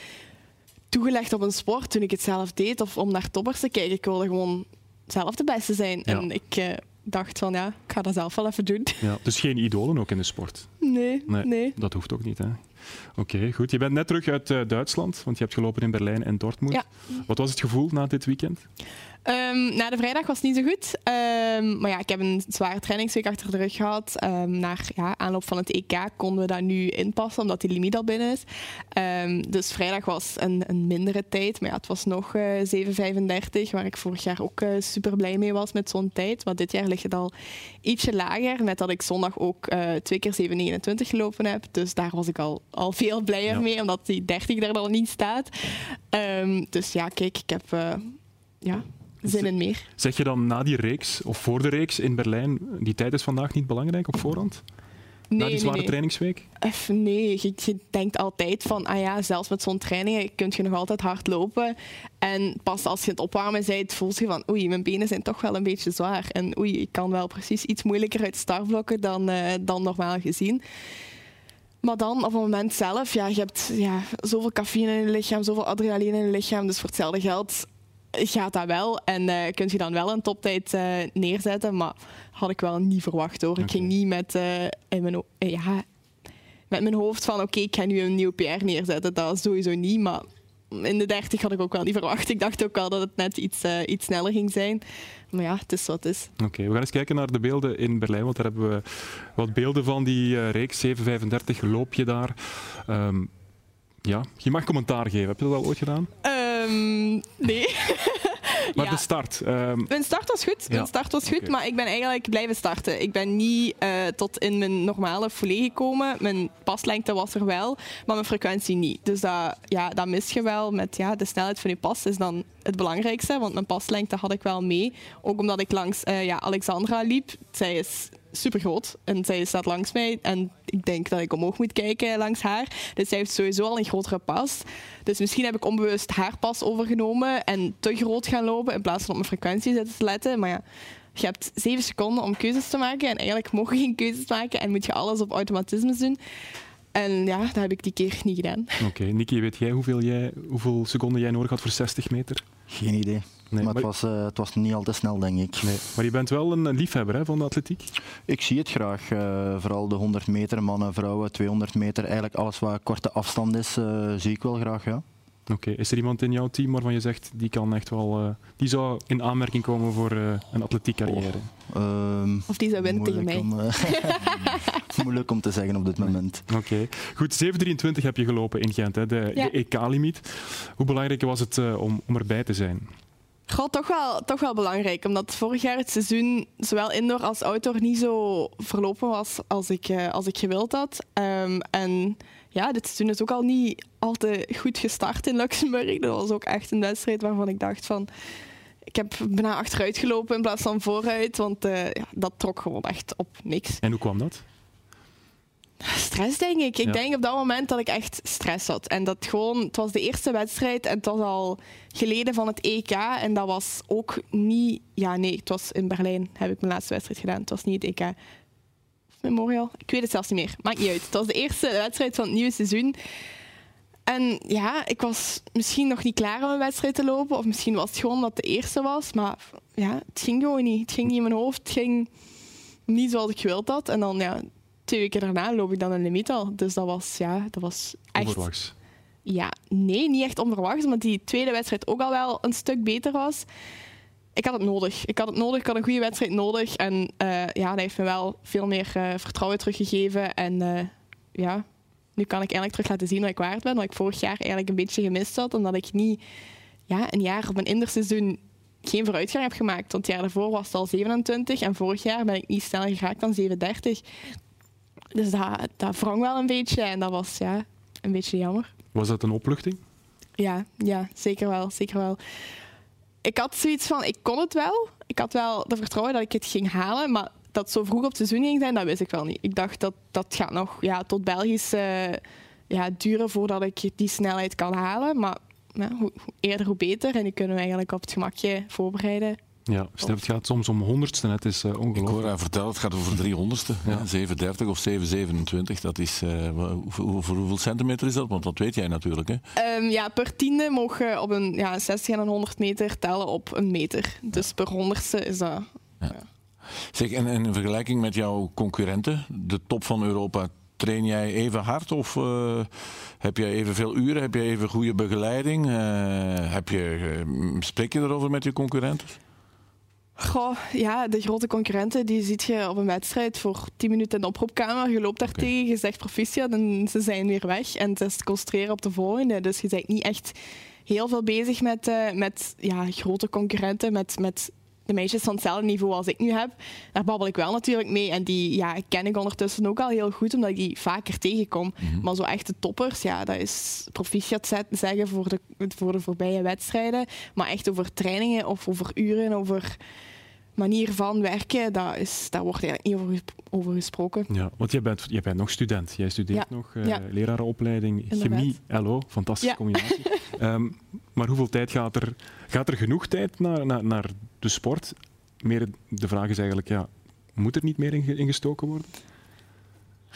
toegelegd op een sport toen ik het zelf deed. Of om naar toppers te kijken. Ik wilde gewoon zelf de beste zijn. Ja. En ik uh, dacht van ja, ik ga dat zelf wel even doen. Ja, dus geen idolen ook in de sport? Nee, nee. nee. Dat hoeft ook niet, hè? Oké, okay, goed. Je bent net terug uit uh, Duitsland, want je hebt gelopen in Berlijn en Dortmund. Ja. Wat was het gevoel na dit weekend? Um, na de vrijdag was het niet zo goed. Um, maar ja, ik heb een zware trainingsweek achter de rug gehad. Um, naar ja, aanloop van het EK konden we dat nu inpassen, omdat die limiet al binnen is. dus vrijdag was een, een, mindere tijd. Maar ja, het was nog uh, 7,35, waar ik vorig jaar ook uh, super blij mee was met zo'n tijd. Maar dit jaar ligt het al ietsje lager. Met dat ik zondag ook uh, twee keer 7,29 gelopen heb. Dus daar was ik al, al veel blijer ja. mee, omdat die 30 er dan niet staat. dus ja, kijk, ik heb... ja, zin in meer. Zeg je dan na die reeks, of voor de reeks in Berlijn, die tijd is vandaag niet belangrijk op voorhand? Na die zware trainingsweek? Ef, nee, je, je, denkt altijd van, ah ja, zelfs met zo'n training kun je nog altijd hard lopen. En pas als je het opwarmen bent, voelt je van, oei, mijn benen zijn toch wel een beetje zwaar. En oei, ik kan wel precies iets moeilijker uit startblokken dan, uh, dan normaal gezien. Maar dan op het moment zelf, ja, je hebt ja, zoveel cafeïne in je lichaam, zoveel adrenaline in je lichaam. Dus voor hetzelfde geld gaat dat wel. En uh, kun je dan wel een toptijd uh, neerzetten. Maar had ik wel niet verwacht hoor. Ik ging niet met, in mijn, ja, met mijn hoofd van oké, okay, ik ga nu een nieuw PR neerzetten. Dat sowieso niet. Maar in de 30 had ik ook wel niet verwacht. Ik dacht ook wel dat het net iets, iets sneller ging zijn. Maar ja, het is wat het is. Oké, okay, we gaan eens kijken naar de beelden in Berlijn. Want daar hebben we wat beelden van die reeks 7.35. Loop je daar? Um, ja, je mag commentaar geven. Heb je dat al ooit gedaan? Um, nee. [LAUGHS] maar ja. de start? Um... Mijn start was goed. Mijn start was goed, okay. maar ik ben eigenlijk blijven starten. Ik ben niet uh, tot in mijn normale folie gekomen. Mijn paslengte was er wel, maar mijn frequentie niet. Dus dat, ja, dat mis je wel met ja, de snelheid van je pas is dan het belangrijkste. Want mijn paslengte had ik wel mee. Ook omdat ik langs uh, ja, Alexandra liep. Zij is super groot. En zij staat langs mij. En ik denk dat ik omhoog moet kijken langs haar. Dus zij heeft sowieso al een grotere pas. Dus misschien heb ik onbewust haar pas overgenomen en te groot gaan lopen in plaats van op mijn frequentie zitten te letten. Maar ja, je hebt zeven seconden om keuzes te maken. En eigenlijk mogen je geen keuzes maken en moet je alles op automatisme doen. En ja, dat heb ik die keer niet gedaan. Oké, okay. Niki, weet jij hoeveel, jij hoeveel seconden jij nodig had voor 60 meter? Geen idee. Nee, maar, maar, het, was, uh, het was niet al te snel, denk ik. Nee. Maar je bent wel een liefhebber hè, van de atletiek? Ik zie het graag. Uh, vooral de 100 meter, mannen, vrouwen, 200 meter. Eigenlijk alles wat korte afstand is, uh, zie ik wel graag, ja. Oké, okay. is er iemand in jouw team waarvan je zegt die kan echt wel, die zou in aanmerking komen voor een atletiek carrière? Oh, um, of die zou winnen tegen mij? Om, [LAUGHS] [LAUGHS] moeilijk om te zeggen op dit moment. Oké, okay. goed. 7.23 heb je gelopen in Gent, hè, de, ja. de EK-limiet. Hoe belangrijk was het om, om erbij te zijn? Goh, toch wel, toch wel belangrijk. Omdat vorig jaar het seizoen, zowel indoor als outdoor, niet zo verlopen was als ik, uh, als ik gewild had. Um, en ja, dit seizoen is ook al niet al te goed gestart in Luxemburg. Dat was ook echt een wedstrijd waarvan ik dacht van... Ik heb bijna achteruit gelopen in plaats van vooruit. Want uh, ja, dat trok gewoon echt op niks. En hoe kwam dat? Stress, denk ik. Ik ja. denk op dat moment dat ik echt stress had. En dat gewoon, het was de eerste wedstrijd en het was al geleden van het EK. En dat was ook niet. Ja, nee, het was in Berlijn, heb ik mijn laatste wedstrijd gedaan. Het was niet het EK. Memorial? Ik weet het zelfs niet meer. Maakt niet uit. Het was de eerste wedstrijd van het nieuwe seizoen. En ja, ik was misschien nog niet klaar om een wedstrijd te lopen. Of misschien was het gewoon dat het de eerste was. Maar ja, het ging gewoon niet. Het ging niet in mijn hoofd. Het ging niet zoals ik gewild had. En dan ja, twee weken daarna loop ik dan een limiet al. Dus dat was, ja, dat was echt... Onverwachts? Ja, nee, niet echt onverwachts, omdat die tweede wedstrijd ook al wel een stuk beter was. Ik had het nodig. Ik had het nodig, ik had een goede wedstrijd nodig. En uh, ja, dat heeft me wel veel meer uh, vertrouwen teruggegeven. En uh, ja, nu kan ik eigenlijk terug laten zien wat ik waard ben. Wat ik vorig jaar eigenlijk een beetje gemist had, omdat ik niet ja, een jaar op mijn interseizoen geen vooruitgang heb gemaakt. Want het jaar daarvoor was het al 27 en vorig jaar ben ik niet sneller geraakt dan 37. Dus dat, dat wrong wel een beetje en dat was ja, een beetje jammer. Was dat een opluchting? Ja, ja zeker wel. Zeker wel. Ik had zoiets van, ik kon het wel. Ik had wel de vertrouwen dat ik het ging halen, maar dat zo vroeg op het seizoen ging zijn, dat wist ik wel niet. Ik dacht dat dat gaat nog ja, tot Belgisch uh, ja, duren voordat ik die snelheid kan halen. Maar ja, hoe, hoe eerder, hoe beter. En die kunnen we eigenlijk op het gemakje voorbereiden. Ja, stel, het gaat soms om honderdste. Het is uh, ongelooflijk. Ik hoor haar vertellen, het gaat over 300ste. Ja. 730 of 727. Dat is, uh, hoe, voor hoeveel centimeter is dat? Want dat weet jij natuurlijk. Hè? Um, ja, per tiende mogen op een ja, 60 en een 100 meter tellen op een meter. Dus per honderdste is dat... Ja. Zeg, en, en in vergelijking met jouw concurrenten, de top van Europa, train jij even hard of uh, heb jij evenveel uren? Heb je even goede begeleiding? heb je, spreek je erover met je concurrenten? Goh, ja, de grote concurrenten die ziet je op een wedstrijd voor 10 minuten in de oproepkamer. Je loopt daar okay. tegen, je zegt proficiat en ze zijn weer weg. En het is concentreren op de volgende. Dus je bent niet echt heel veel bezig met, uh, met ja, grote concurrenten, met, met de meisjes van hetzelfde niveau als ik nu heb. Daar babbel ik wel natuurlijk mee. En die ja, ken ik ondertussen ook al heel goed, omdat ik die vaker tegenkom. Mm -hmm. Maar zo echte toppers, ja, dat is proficiat zeggen voor de, voor de voorbije wedstrijden. Maar echt over trainingen of over uren, over manier van werken, dat is, daar wordt eigenlijk niet over, over gesproken. Ja, want jij bent, jij bent nog student. Jij studeert Ja. nog uh, Ja. lerarenopleiding Inderdaad. chemie, LO. Fantastische Ja. combinatie. [LAUGHS] Ehm, maar hoeveel tijd gaat er? Gaat er genoeg tijd naar, naar, naar de sport? Meer, de vraag is eigenlijk, ja, moet er niet meer in, ge- in gestoken worden?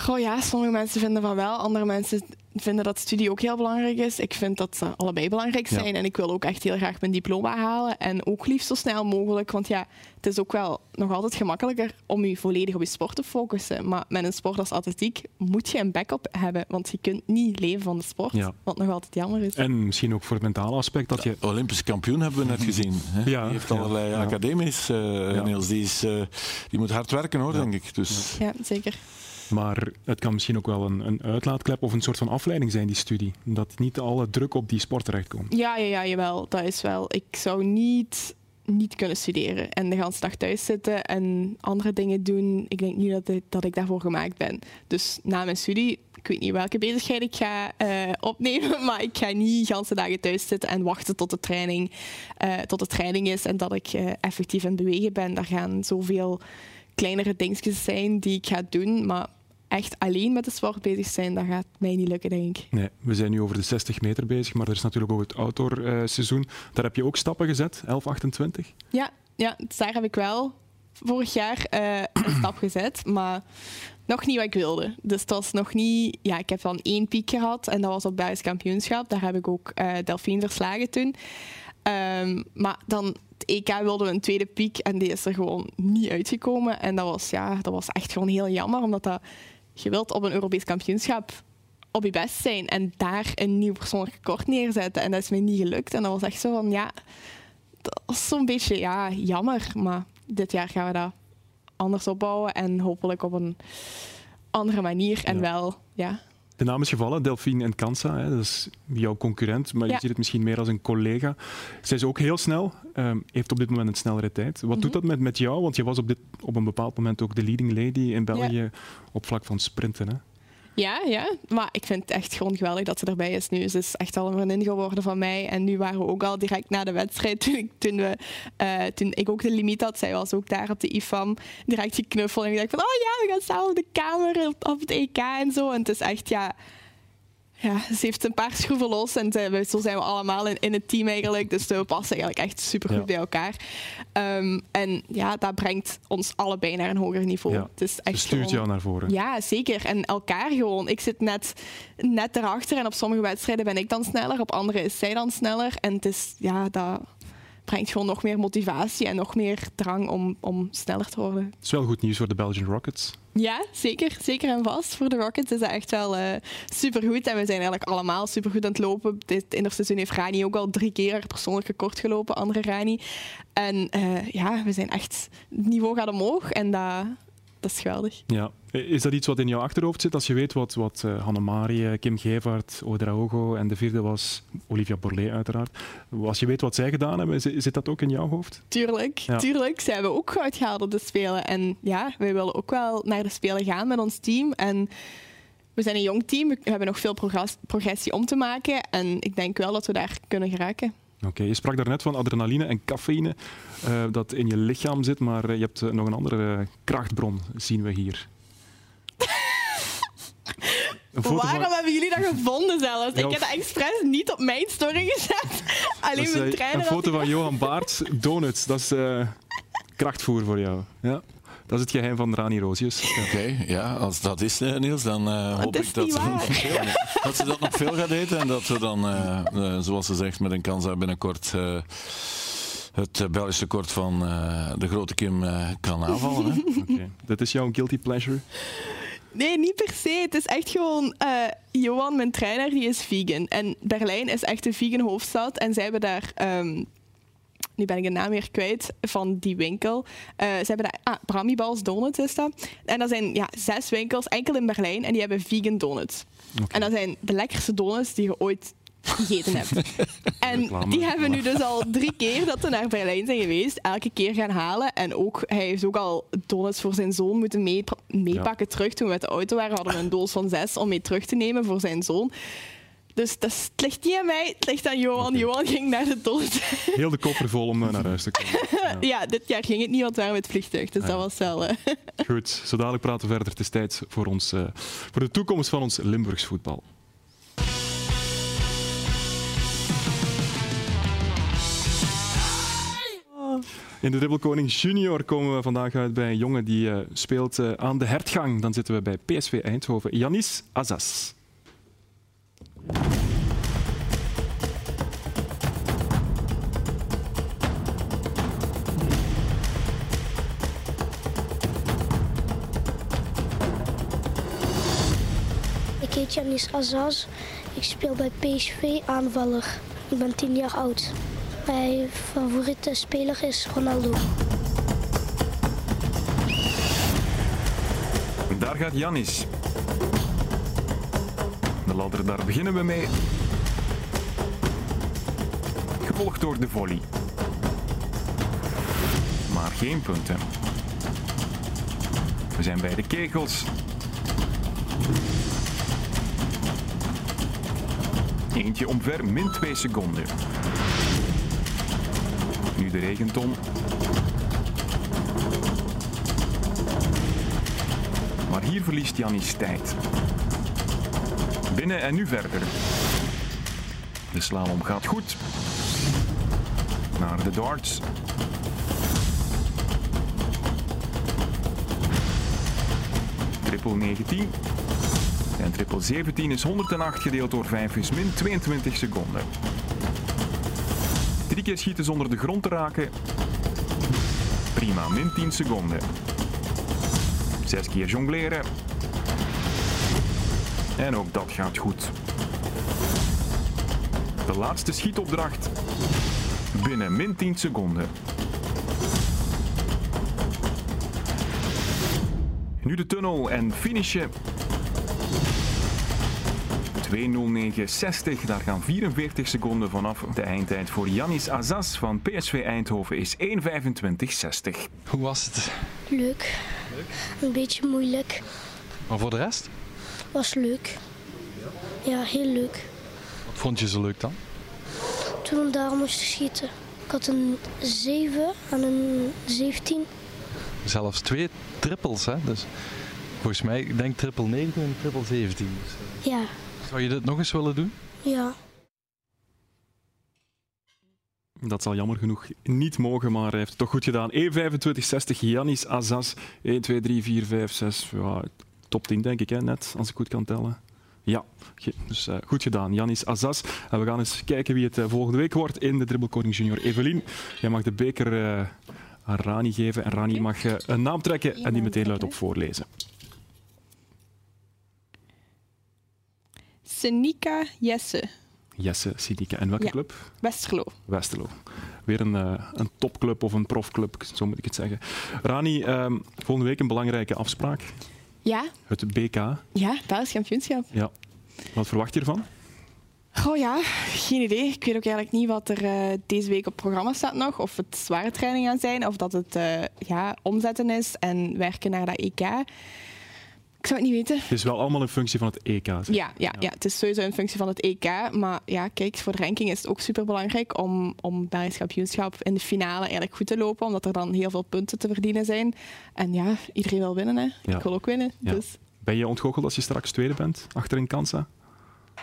Goh ja, sommige mensen vinden van wel, andere mensen vinden dat studie ook heel belangrijk is. Ik vind dat ze allebei belangrijk Ja. zijn en ik wil ook echt heel graag mijn diploma halen en ook liefst zo snel mogelijk, want ja, het is ook wel nog altijd gemakkelijker om je volledig op je sport te focussen. Maar met een sport als atletiek moet je een backup hebben, want je kunt niet leven van de sport, Ja. wat nog altijd jammer is. En misschien ook voor het mentale aspect dat je... Olympisch kampioen hebben we net gezien. Hè? Ja, die heeft allerlei ja. academies, eh, Ja. Niels. Die, is, eh, die moet hard werken hoor, denk ik. Dus, Ja, zeker. Maar het kan misschien ook wel een, een uitlaatklep of een soort van afleiding zijn, die studie. Dat niet alle druk op die sport terechtkomt. Ja, ja, ja, jawel. Dat is wel. Ik zou niet, niet kunnen studeren en de hele dag thuis zitten en andere dingen doen. Ik denk niet dat ik, dat ik daarvoor gemaakt ben. Dus na mijn studie, ik weet niet welke bezigheid ik ga eh, opnemen, [LAUGHS] maar ik ga niet de hele dagen thuis zitten en wachten tot de training, eh, tot de training is en dat ik eh, effectief het bewegen ben. Daar gaan zoveel kleinere dingetjes zijn die ik ga doen, maar echt alleen met de sport bezig zijn, dat gaat mij niet lukken, denk ik. Nee, we zijn nu over de 60 meter bezig, maar er is natuurlijk ook het outdoor eh, seizoen. Daar heb je ook stappen gezet, 1128. Ja, ja, dus daar heb ik wel vorig jaar eh, een [CLEARS THROAT] stap gezet, maar nog niet wat ik wilde. Dus het was nog niet... Ja, ik heb dan één piek gehad en dat was op Belgisch kampioenschap. Daar heb ik ook eh Delphine verslagen toen. Ehm, maar dan het EK wilden we een tweede piek en die is er gewoon niet uitgekomen. En dat was, ja, dat was echt gewoon heel jammer, omdat dat, je wilt op een Europees kampioenschap op je best zijn en daar een nieuw persoonlijk record neerzetten. En dat is mij niet gelukt. En dat was echt zo van, ja, dat was zo'n beetje ja, jammer. Maar dit jaar gaan we dat anders opbouwen en hopelijk op een andere manier. En Ja. wel, ja. De naam is gevallen, Delphine en Kansa. Hè, dat is jouw concurrent, maar je ziet het misschien meer als een collega. Zij is ook heel snel, ehm, heeft op dit moment een snellere tijd. Wat Mhm. doet dat met, met jou? Want je was op, dit, op een bepaald moment ook de leading lady in België op vlak van sprinten. Hè? Ja, ja, maar ik vind het echt gewoon geweldig dat ze erbij is nu. Ze is echt al een vriendin geworden van mij. En nu waren we ook al direct na de wedstrijd, [LAUGHS] toen ik, we, eh, toen ook de limiet had, zij was ook daar op de IFAM, direct geknuffeld. En ik dacht van, oh ja, we gaan samen op de kamer op, op het EK en zo. En het is echt, ja... Ja, ze heeft een paar schroeven los en ze- we- zo zijn we allemaal in, in het team eigenlijk. Dus we passen eigenlijk echt super goed Ja. bij elkaar. Ehm, en ja, dat brengt ons allebei naar een hoger niveau. Ja. Het is Ze echt stuurt gewoon- jou naar voren. ja, zeker. En elkaar gewoon. Ik zit net, net erachter en op sommige wedstrijden ben ik dan sneller, op andere is zij dan sneller. En het is, ja, dat brengt gewoon nog meer motivatie en nog meer drang om, om sneller te worden. Het is wel goed nieuws voor de Belgian Rockets. Ja, zeker. Zeker en vast. Voor de Rockets is dat echt wel eh supergoed. En we zijn eigenlijk allemaal supergoed aan het lopen. Dit interseizoen heeft Rani ook al drie keer haar persoonlijk record gelopen, andere Rani. En eh, ja, we zijn echt... Het niveau gaat omhoog en dat, dat is geweldig. Ja. Is dat iets wat in jouw achterhoofd zit als je weet wat, wat uh, Hannemari, Kim Gevaert, Odraogo en de vierde was Olivia Borlée uiteraard. Als je weet wat zij gedaan hebben, zit, dat ook in jouw hoofd? Tuurlijk, Ja. tuurlijk. Ze hebben ook goud gehaald op de Spelen. En ja, wij willen ook wel naar de Spelen gaan met ons team. En we zijn een jong team, we hebben nog veel progress- progressie om te maken. En ik denk wel dat we daar kunnen geraken. Oké, je sprak daarnet van adrenaline en cafeïne eh, dat in je lichaam zit, maar eh, je hebt eh, nog een andere eh, krachtbron, zien we hier. Een foto van- Waarom hebben jullie dat gevonden zelfs? Ja, ik heb dat expres niet op mijn story gezet. [LAUGHS] Alleen is, mijn eh, trainer Een foto van Johan Baart, donuts, dat is eh, krachtvoer voor jou. Ja. Dat is het geheim van Rani Rosius. Ja. [LAUGHS] Oké, ja, als dat is, eh, Niels, dan eh, hoop dat ik dat ze, waar. nog veel, [LAUGHS] dat ze dat nog veel gaat eten en dat we dan, zoals ze zegt, met een kans daar binnenkort eh, het Belgische kort van eh, de grote Kim eh, kan aanvallen. Hè? Oké. Dat is jouw guilty pleasure? Nee, niet per se. Het is echt gewoon... eh, Johan, mijn trainer, die is vegan. En Berlijn is echt een vegan hoofdstad. En zij hebben daar... ehm, nu ben ik de naam weer kwijt van die winkel. Eh, ze hebben daar... Ah, Bramibals Donuts is dat. En dat zijn ja, zes winkels, enkel in Berlijn. En die hebben vegan donuts. En dat zijn de lekkerste donuts die je ooit gegeten hebt. [LAUGHS] En Reclame, die hebben nu dus al drie keer dat we naar Berlijn zijn geweest, elke keer gaan halen. En ook, hij heeft ook al donuts voor zijn zoon moeten mee- meepakken terug. Toen we met de auto waren, hadden we een doos van zes om mee terug te nemen voor zijn zoon. Dus dat is, het ligt niet aan mij, het ligt aan Johan. Johan ging naar de dood. Heel de koffer vol om eh, naar huis te komen. [LAUGHS] Ja. dit jaar ging het niet, want we waren met het vliegtuig. Dus Ah, dat was wel... eh, Goed, zo dadelijk praten we verder. Het is tijd voor, ons, eh, voor de toekomst van ons Limburgs voetbal. In de Dribbelkoning Junior komen we vandaag uit bij een jongen die eh, speelt eh, aan de hertgang. Dan zitten we bij PSV Eindhoven. Yanis Azaz. Ik heet Janis Azaz. Ik speel bij PSV aanvaller. Ik ben 10 jaar oud. Mijn favoriete speler is Ronaldo. Daar gaat Janis. De ladder, daar beginnen we mee. Gevolgd door de volley. Maar geen punten. We zijn bij de kegels. Eentje omver, min 2 seconden. De regenton. Maar hier verliest Janis tijd. Binnen en nu verder. De slalom gaat goed. Naar de darts. Triple 19. En triple 17 is 108 gedeeld door 5 is min 22 seconden. Drie keer schieten zonder de grond te raken. Prima, min 10 seconden. Zes keer jongleren. En ook dat gaat goed. De laatste schietopdracht. Binnen min 10 seconden. Nu de tunnel en finishen. 2.09.60, daar gaan 44 seconden vanaf. De eindtijd voor Janis Azaz van PSV Eindhoven is 1.25.60. Hoe was het? Leuk. Een beetje moeilijk. Maar voor de rest? Was leuk. Ja, heel leuk. Wat vond je zo leuk dan? Toen we daar moesten schieten. Ik had een 7 en een 17. Zelfs twee trippels, hè? Dus volgens mij, ik denk triple 19 en triple 17. Dus, eh, Ja, zou je dit nog eens willen doen? ja. Dat zal jammer genoeg niet mogen, maar hij heeft het toch goed gedaan. 1,25,60 Janis Azaz. 1, 2, 3, 4, 5, 6. Ja, top 10 denk ik, hè, net, als ik goed kan tellen. Ja, dus eh, goed gedaan, Janis Azaz. En we gaan eens kijken wie het eh, volgende week wordt in de Dribbelkoning Junior. Evelien, jij mag de beker eh, aan Rani geven. En Rani mag een naam trekken en die meteen luid op voorlezen. Senika Jesse, Jesse Sidika. En welke Ja. club? Westerlo. Westerlo. Weer een, eh, een topclub of een profclub, zo moet ik het zeggen. Rani, ehm, volgende week een belangrijke afspraak. Ja, Het BK. ja, Belgisch kampioenschap. Ja. Wat verwacht je ervan? Oh ja, geen idee. Ik weet ook eigenlijk niet wat er eh, deze week op programma staat nog. Of het zware trainingen gaan zijn, of dat het eh, ja, omzetten is en werken naar dat EK. Ik zou het niet weten. Het is wel allemaal een functie van het EK. zeg. Ja, ja, ja, het is sowieso een functie van het EK. Maar ja, kijk, voor de ranking is het ook super belangrijk om, om Belgisch kampioenschap in de finale eigenlijk goed te lopen. Omdat er dan heel veel punten te verdienen zijn. En ja, iedereen wil winnen. Hè. Ja. Ik wil ook winnen. Ja. Dus Ben je ontgoocheld als je straks tweede bent, achter in Kansa?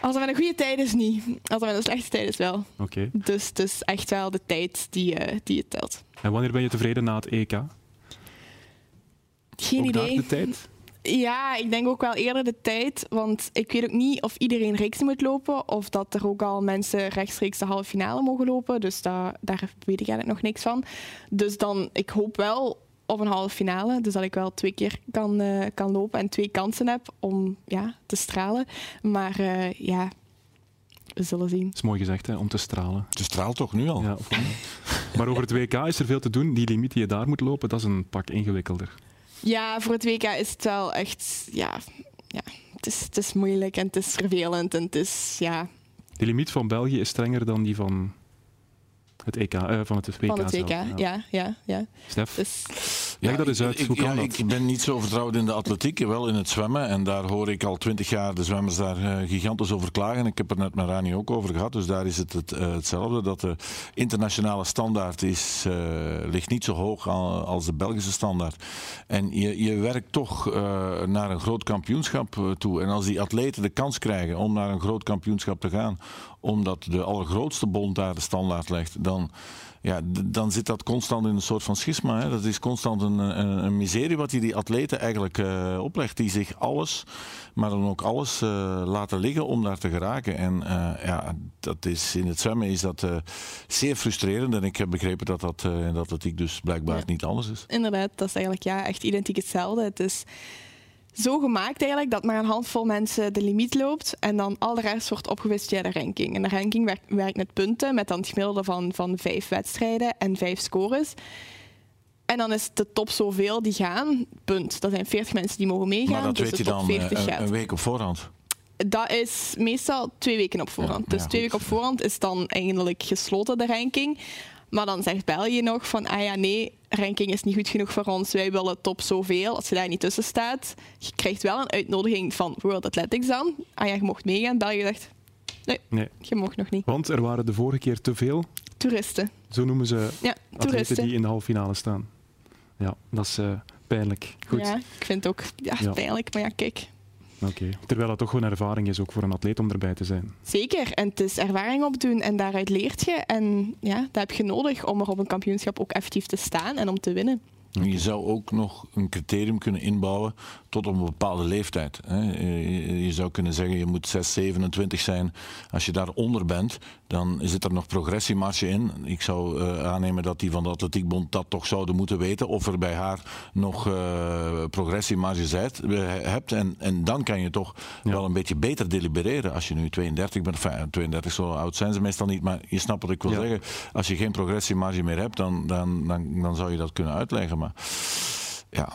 als het met een goede tijd is, niet. Als het met een slechte tijd is, wel. Oké. Dus het is echt wel de tijd die, eh, die het telt. En wanneer ben je tevreden na het EK? Geen Ook idee. de tijd? Ja, ik denk ook wel eerder de tijd. Want ik weet ook niet of iedereen reeks moet lopen. Of dat er ook al mensen rechtstreeks de halve finale mogen lopen. Dus daar, daar weet ik eigenlijk nog niks van. Dus dan, ik hoop wel op een halve finale. Dus dat ik wel twee keer kan, eh, kan lopen en twee kansen heb om ja, te stralen. Maar eh, ja, we zullen zien. Dat is mooi gezegd, hè, om te stralen. Het straalt toch nu al? Ja, of- maar over het WK is er veel te doen. Die limiet die je daar moet lopen, dat is een pak ingewikkelder. Ja, voor het WK is het wel echt... Ja, ja het, is, het is moeilijk en het is vervelend. En het is, ja, De limiet van België is strenger dan die van het EK, eh, van het WK van het WK. zelf. Ja, ja, ja. Stef, Dus Leg dat eens uit, ik, hoe kan ja, dat? Ik ben niet zo vertrouwd in de atletiek, wel in het zwemmen. En daar hoor ik al twintig jaar de zwemmers daar eh, gigantisch over klagen. Ik heb er net met Rani ook over gehad, dus daar is het, het eh, hetzelfde. Dat de internationale standaard is, eh, ligt niet zo hoog al- als de Belgische standaard. En je, je werkt toch naar een groot kampioenschap toe. En als die atleten de kans krijgen om naar een groot kampioenschap te gaan, omdat de allergrootste bond daar de standaard legt, dan ja, dan zit dat constant in een soort van schisma. Hè. Dat is constant een, een, een miserie wat je die atleten eigenlijk eh, oplegt. Die zich alles, maar dan ook alles eh, laten liggen om daar te geraken. En eh, ja, dat is, in het zwemmen is dat zeer frustrerend. En ik heb begrepen dat dat in de atletiek dus blijkbaar Ja. niet anders is. Inderdaad, dat is eigenlijk ja, echt identiek hetzelfde. Het is zo gemaakt eigenlijk dat maar een handvol mensen de limiet loopt en dan al de rest wordt opgewist via de ranking. En de ranking werkt, werkt met punten, met dan het gemiddelde van, van vijf wedstrijden en vijf scores. En dan is de top zoveel die gaan, punt. Dat zijn 40 mensen die mogen meegaan, maar dat dus weet je dan 40 eh, een week op voorhand. Dat is meestal twee weken op voorhand. Ja, dus ja, twee weken op voorhand is dan eigenlijk gesloten, de ranking. Maar dan zegt België nog van, ah ja, nee, ranking is niet goed genoeg voor ons. Wij willen top zoveel. Als je daar niet tussen staat, je krijgt wel een uitnodiging van World Athletics dan. Ah ja, je mocht meegaan. België zegt, nee, Nee, je mocht nog niet. want er waren de vorige keer te veel, Toeristen. zo noemen ze Ja, toeristen. die in de halve finale staan. Ja, dat is eh, pijnlijk. Goed. Ja, ik vind het ook ja, Ja. pijnlijk, maar ja, kijk. Oké. Terwijl dat toch gewoon ervaring is ook voor een atleet om erbij te zijn. Zeker, en het is ervaring opdoen en daaruit leert je. En ja, dat heb je nodig om er op een kampioenschap ook effectief te staan en om te winnen. Je zou ook nog een criterium kunnen inbouwen tot op een bepaalde leeftijd. Je- zou kunnen zeggen, je moet 6, 27 zijn. Als je daaronder bent, dan zit er nog progressiemarge in. Ik zou eh, aannemen dat die van de Atletiekbond dat toch zouden moeten weten. Of er bij haar nog eh progressiemarge eh, hebt. En, en dan kan je toch Ja. wel een beetje beter delibereren. Als je nu 32 bent, enfin, 32 zo oud zijn ze meestal niet. Maar je snapt wat ik wil Ja. zeggen. Als je geen progressiemarge meer hebt, dan, dan, dan, dan zou je dat kunnen uitleggen. Maar ja,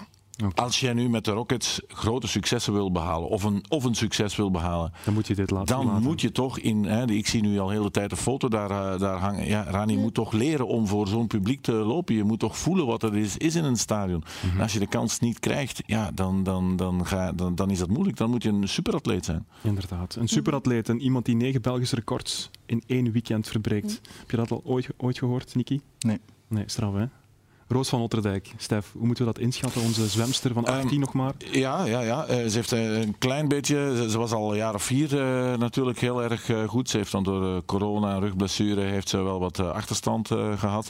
als jij nu met de Rockets grote successen wil behalen, of een, of een succes wil behalen, Dan moet je dit laten dan laten. moet je toch in. Hè, ik zie nu al de hele tijd een foto daar, eh, daar hangen. Ja, Rani moet toch leren om voor zo'n publiek te lopen. Je moet toch voelen wat er is, is in een stadion. Mhm. En als je de kans niet krijgt, ja, dan, dan, dan, ga, dan, dan is dat moeilijk. Dan moet je een superatleet zijn. Inderdaad. Een superatleet en iemand die negen Belgische records in één weekend verbreekt. Heb je dat al ooit, ooit gehoord, Niki? Nee. Nee, straf hè? Roos van Otterdijk. Stef, hoe moeten we dat inschatten? Onze zwemster van 18 Ehm, nog maar. Ja, ja, ja. Eh, ze heeft eh, een klein beetje. Ze, ze was al een jaar of vier eh, natuurlijk heel erg goed. Ze heeft dan door corona en rugblessure heeft ze wel wat achterstand eh, gehad.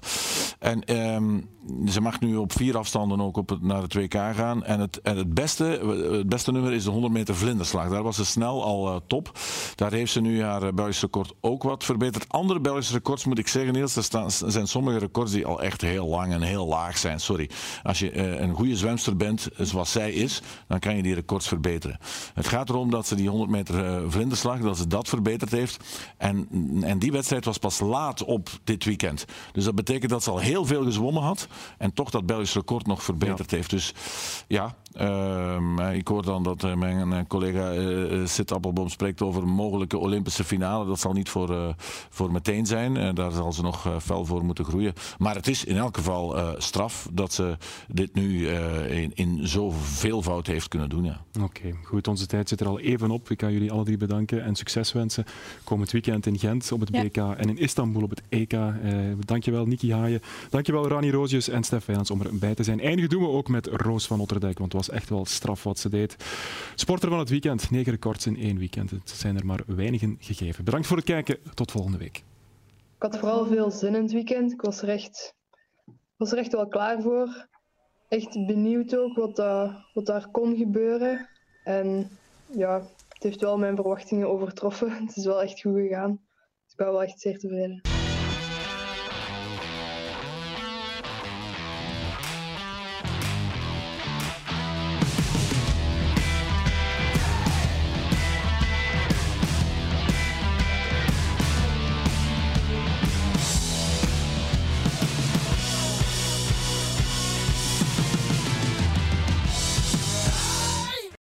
En ehm, ze mag nu op vier afstanden ook op het, naar het WK gaan. En het, en het, beste, het beste nummer is de 100 meter vlinderslag. Daar was ze snel al top. Daar heeft ze nu haar Belgisch record ook wat verbeterd. Andere Belgische records moet ik zeggen, Niels, er staan, zijn sommige records die al echt heel lang en heel laag zijn. Sorry. Als je eh, een goede zwemster bent, eh, zoals zij is, dan kan je die records verbeteren. Het gaat erom dat ze die 100 meter eh, vlinderslag, dat ze dat verbeterd heeft. En, en die wedstrijd was pas laat op dit weekend. Dus dat betekent dat ze al heel veel gezwommen had en toch dat Belgisch record nog verbeterd heeft. Dus ja, ehm, ik hoor dan dat eh, mijn eh, collega eh, Sid Appelboom spreekt over een mogelijke Olympische finale. Dat zal niet voor, eh, voor meteen zijn. En daar zal ze nog eh, fel voor moeten groeien. Maar het is in elk geval eh, straf dat ze dit nu eh, in, in zoveel fout heeft kunnen doen. Ja. Oké, goed. Onze tijd zit er al even op. Ik kan jullie alle drie bedanken en succes wensen. Komend weekend in Gent op het Ja. BK en in Istanbul op het EK. Eh, dankjewel Niki Haaien. Dankjewel Rani Roosjes en Stef Vijans om erbij te zijn. Eindigen doen we ook met Roos van Otterdijk, want was echt wel straf wat ze deed. Sporter van het weekend. Negen records in één weekend. Het zijn er maar weinigen gegeven. Bedankt voor het kijken. Tot volgende week. Ik had vooral veel zin in het weekend. Ik was er echt, was echt wel klaar voor. Echt benieuwd ook wat, wat daar kon gebeuren. En ja, het heeft wel mijn verwachtingen overtroffen. [LAUGHS] Het is wel echt goed gegaan. Dus ik ben wel echt zeer tevreden.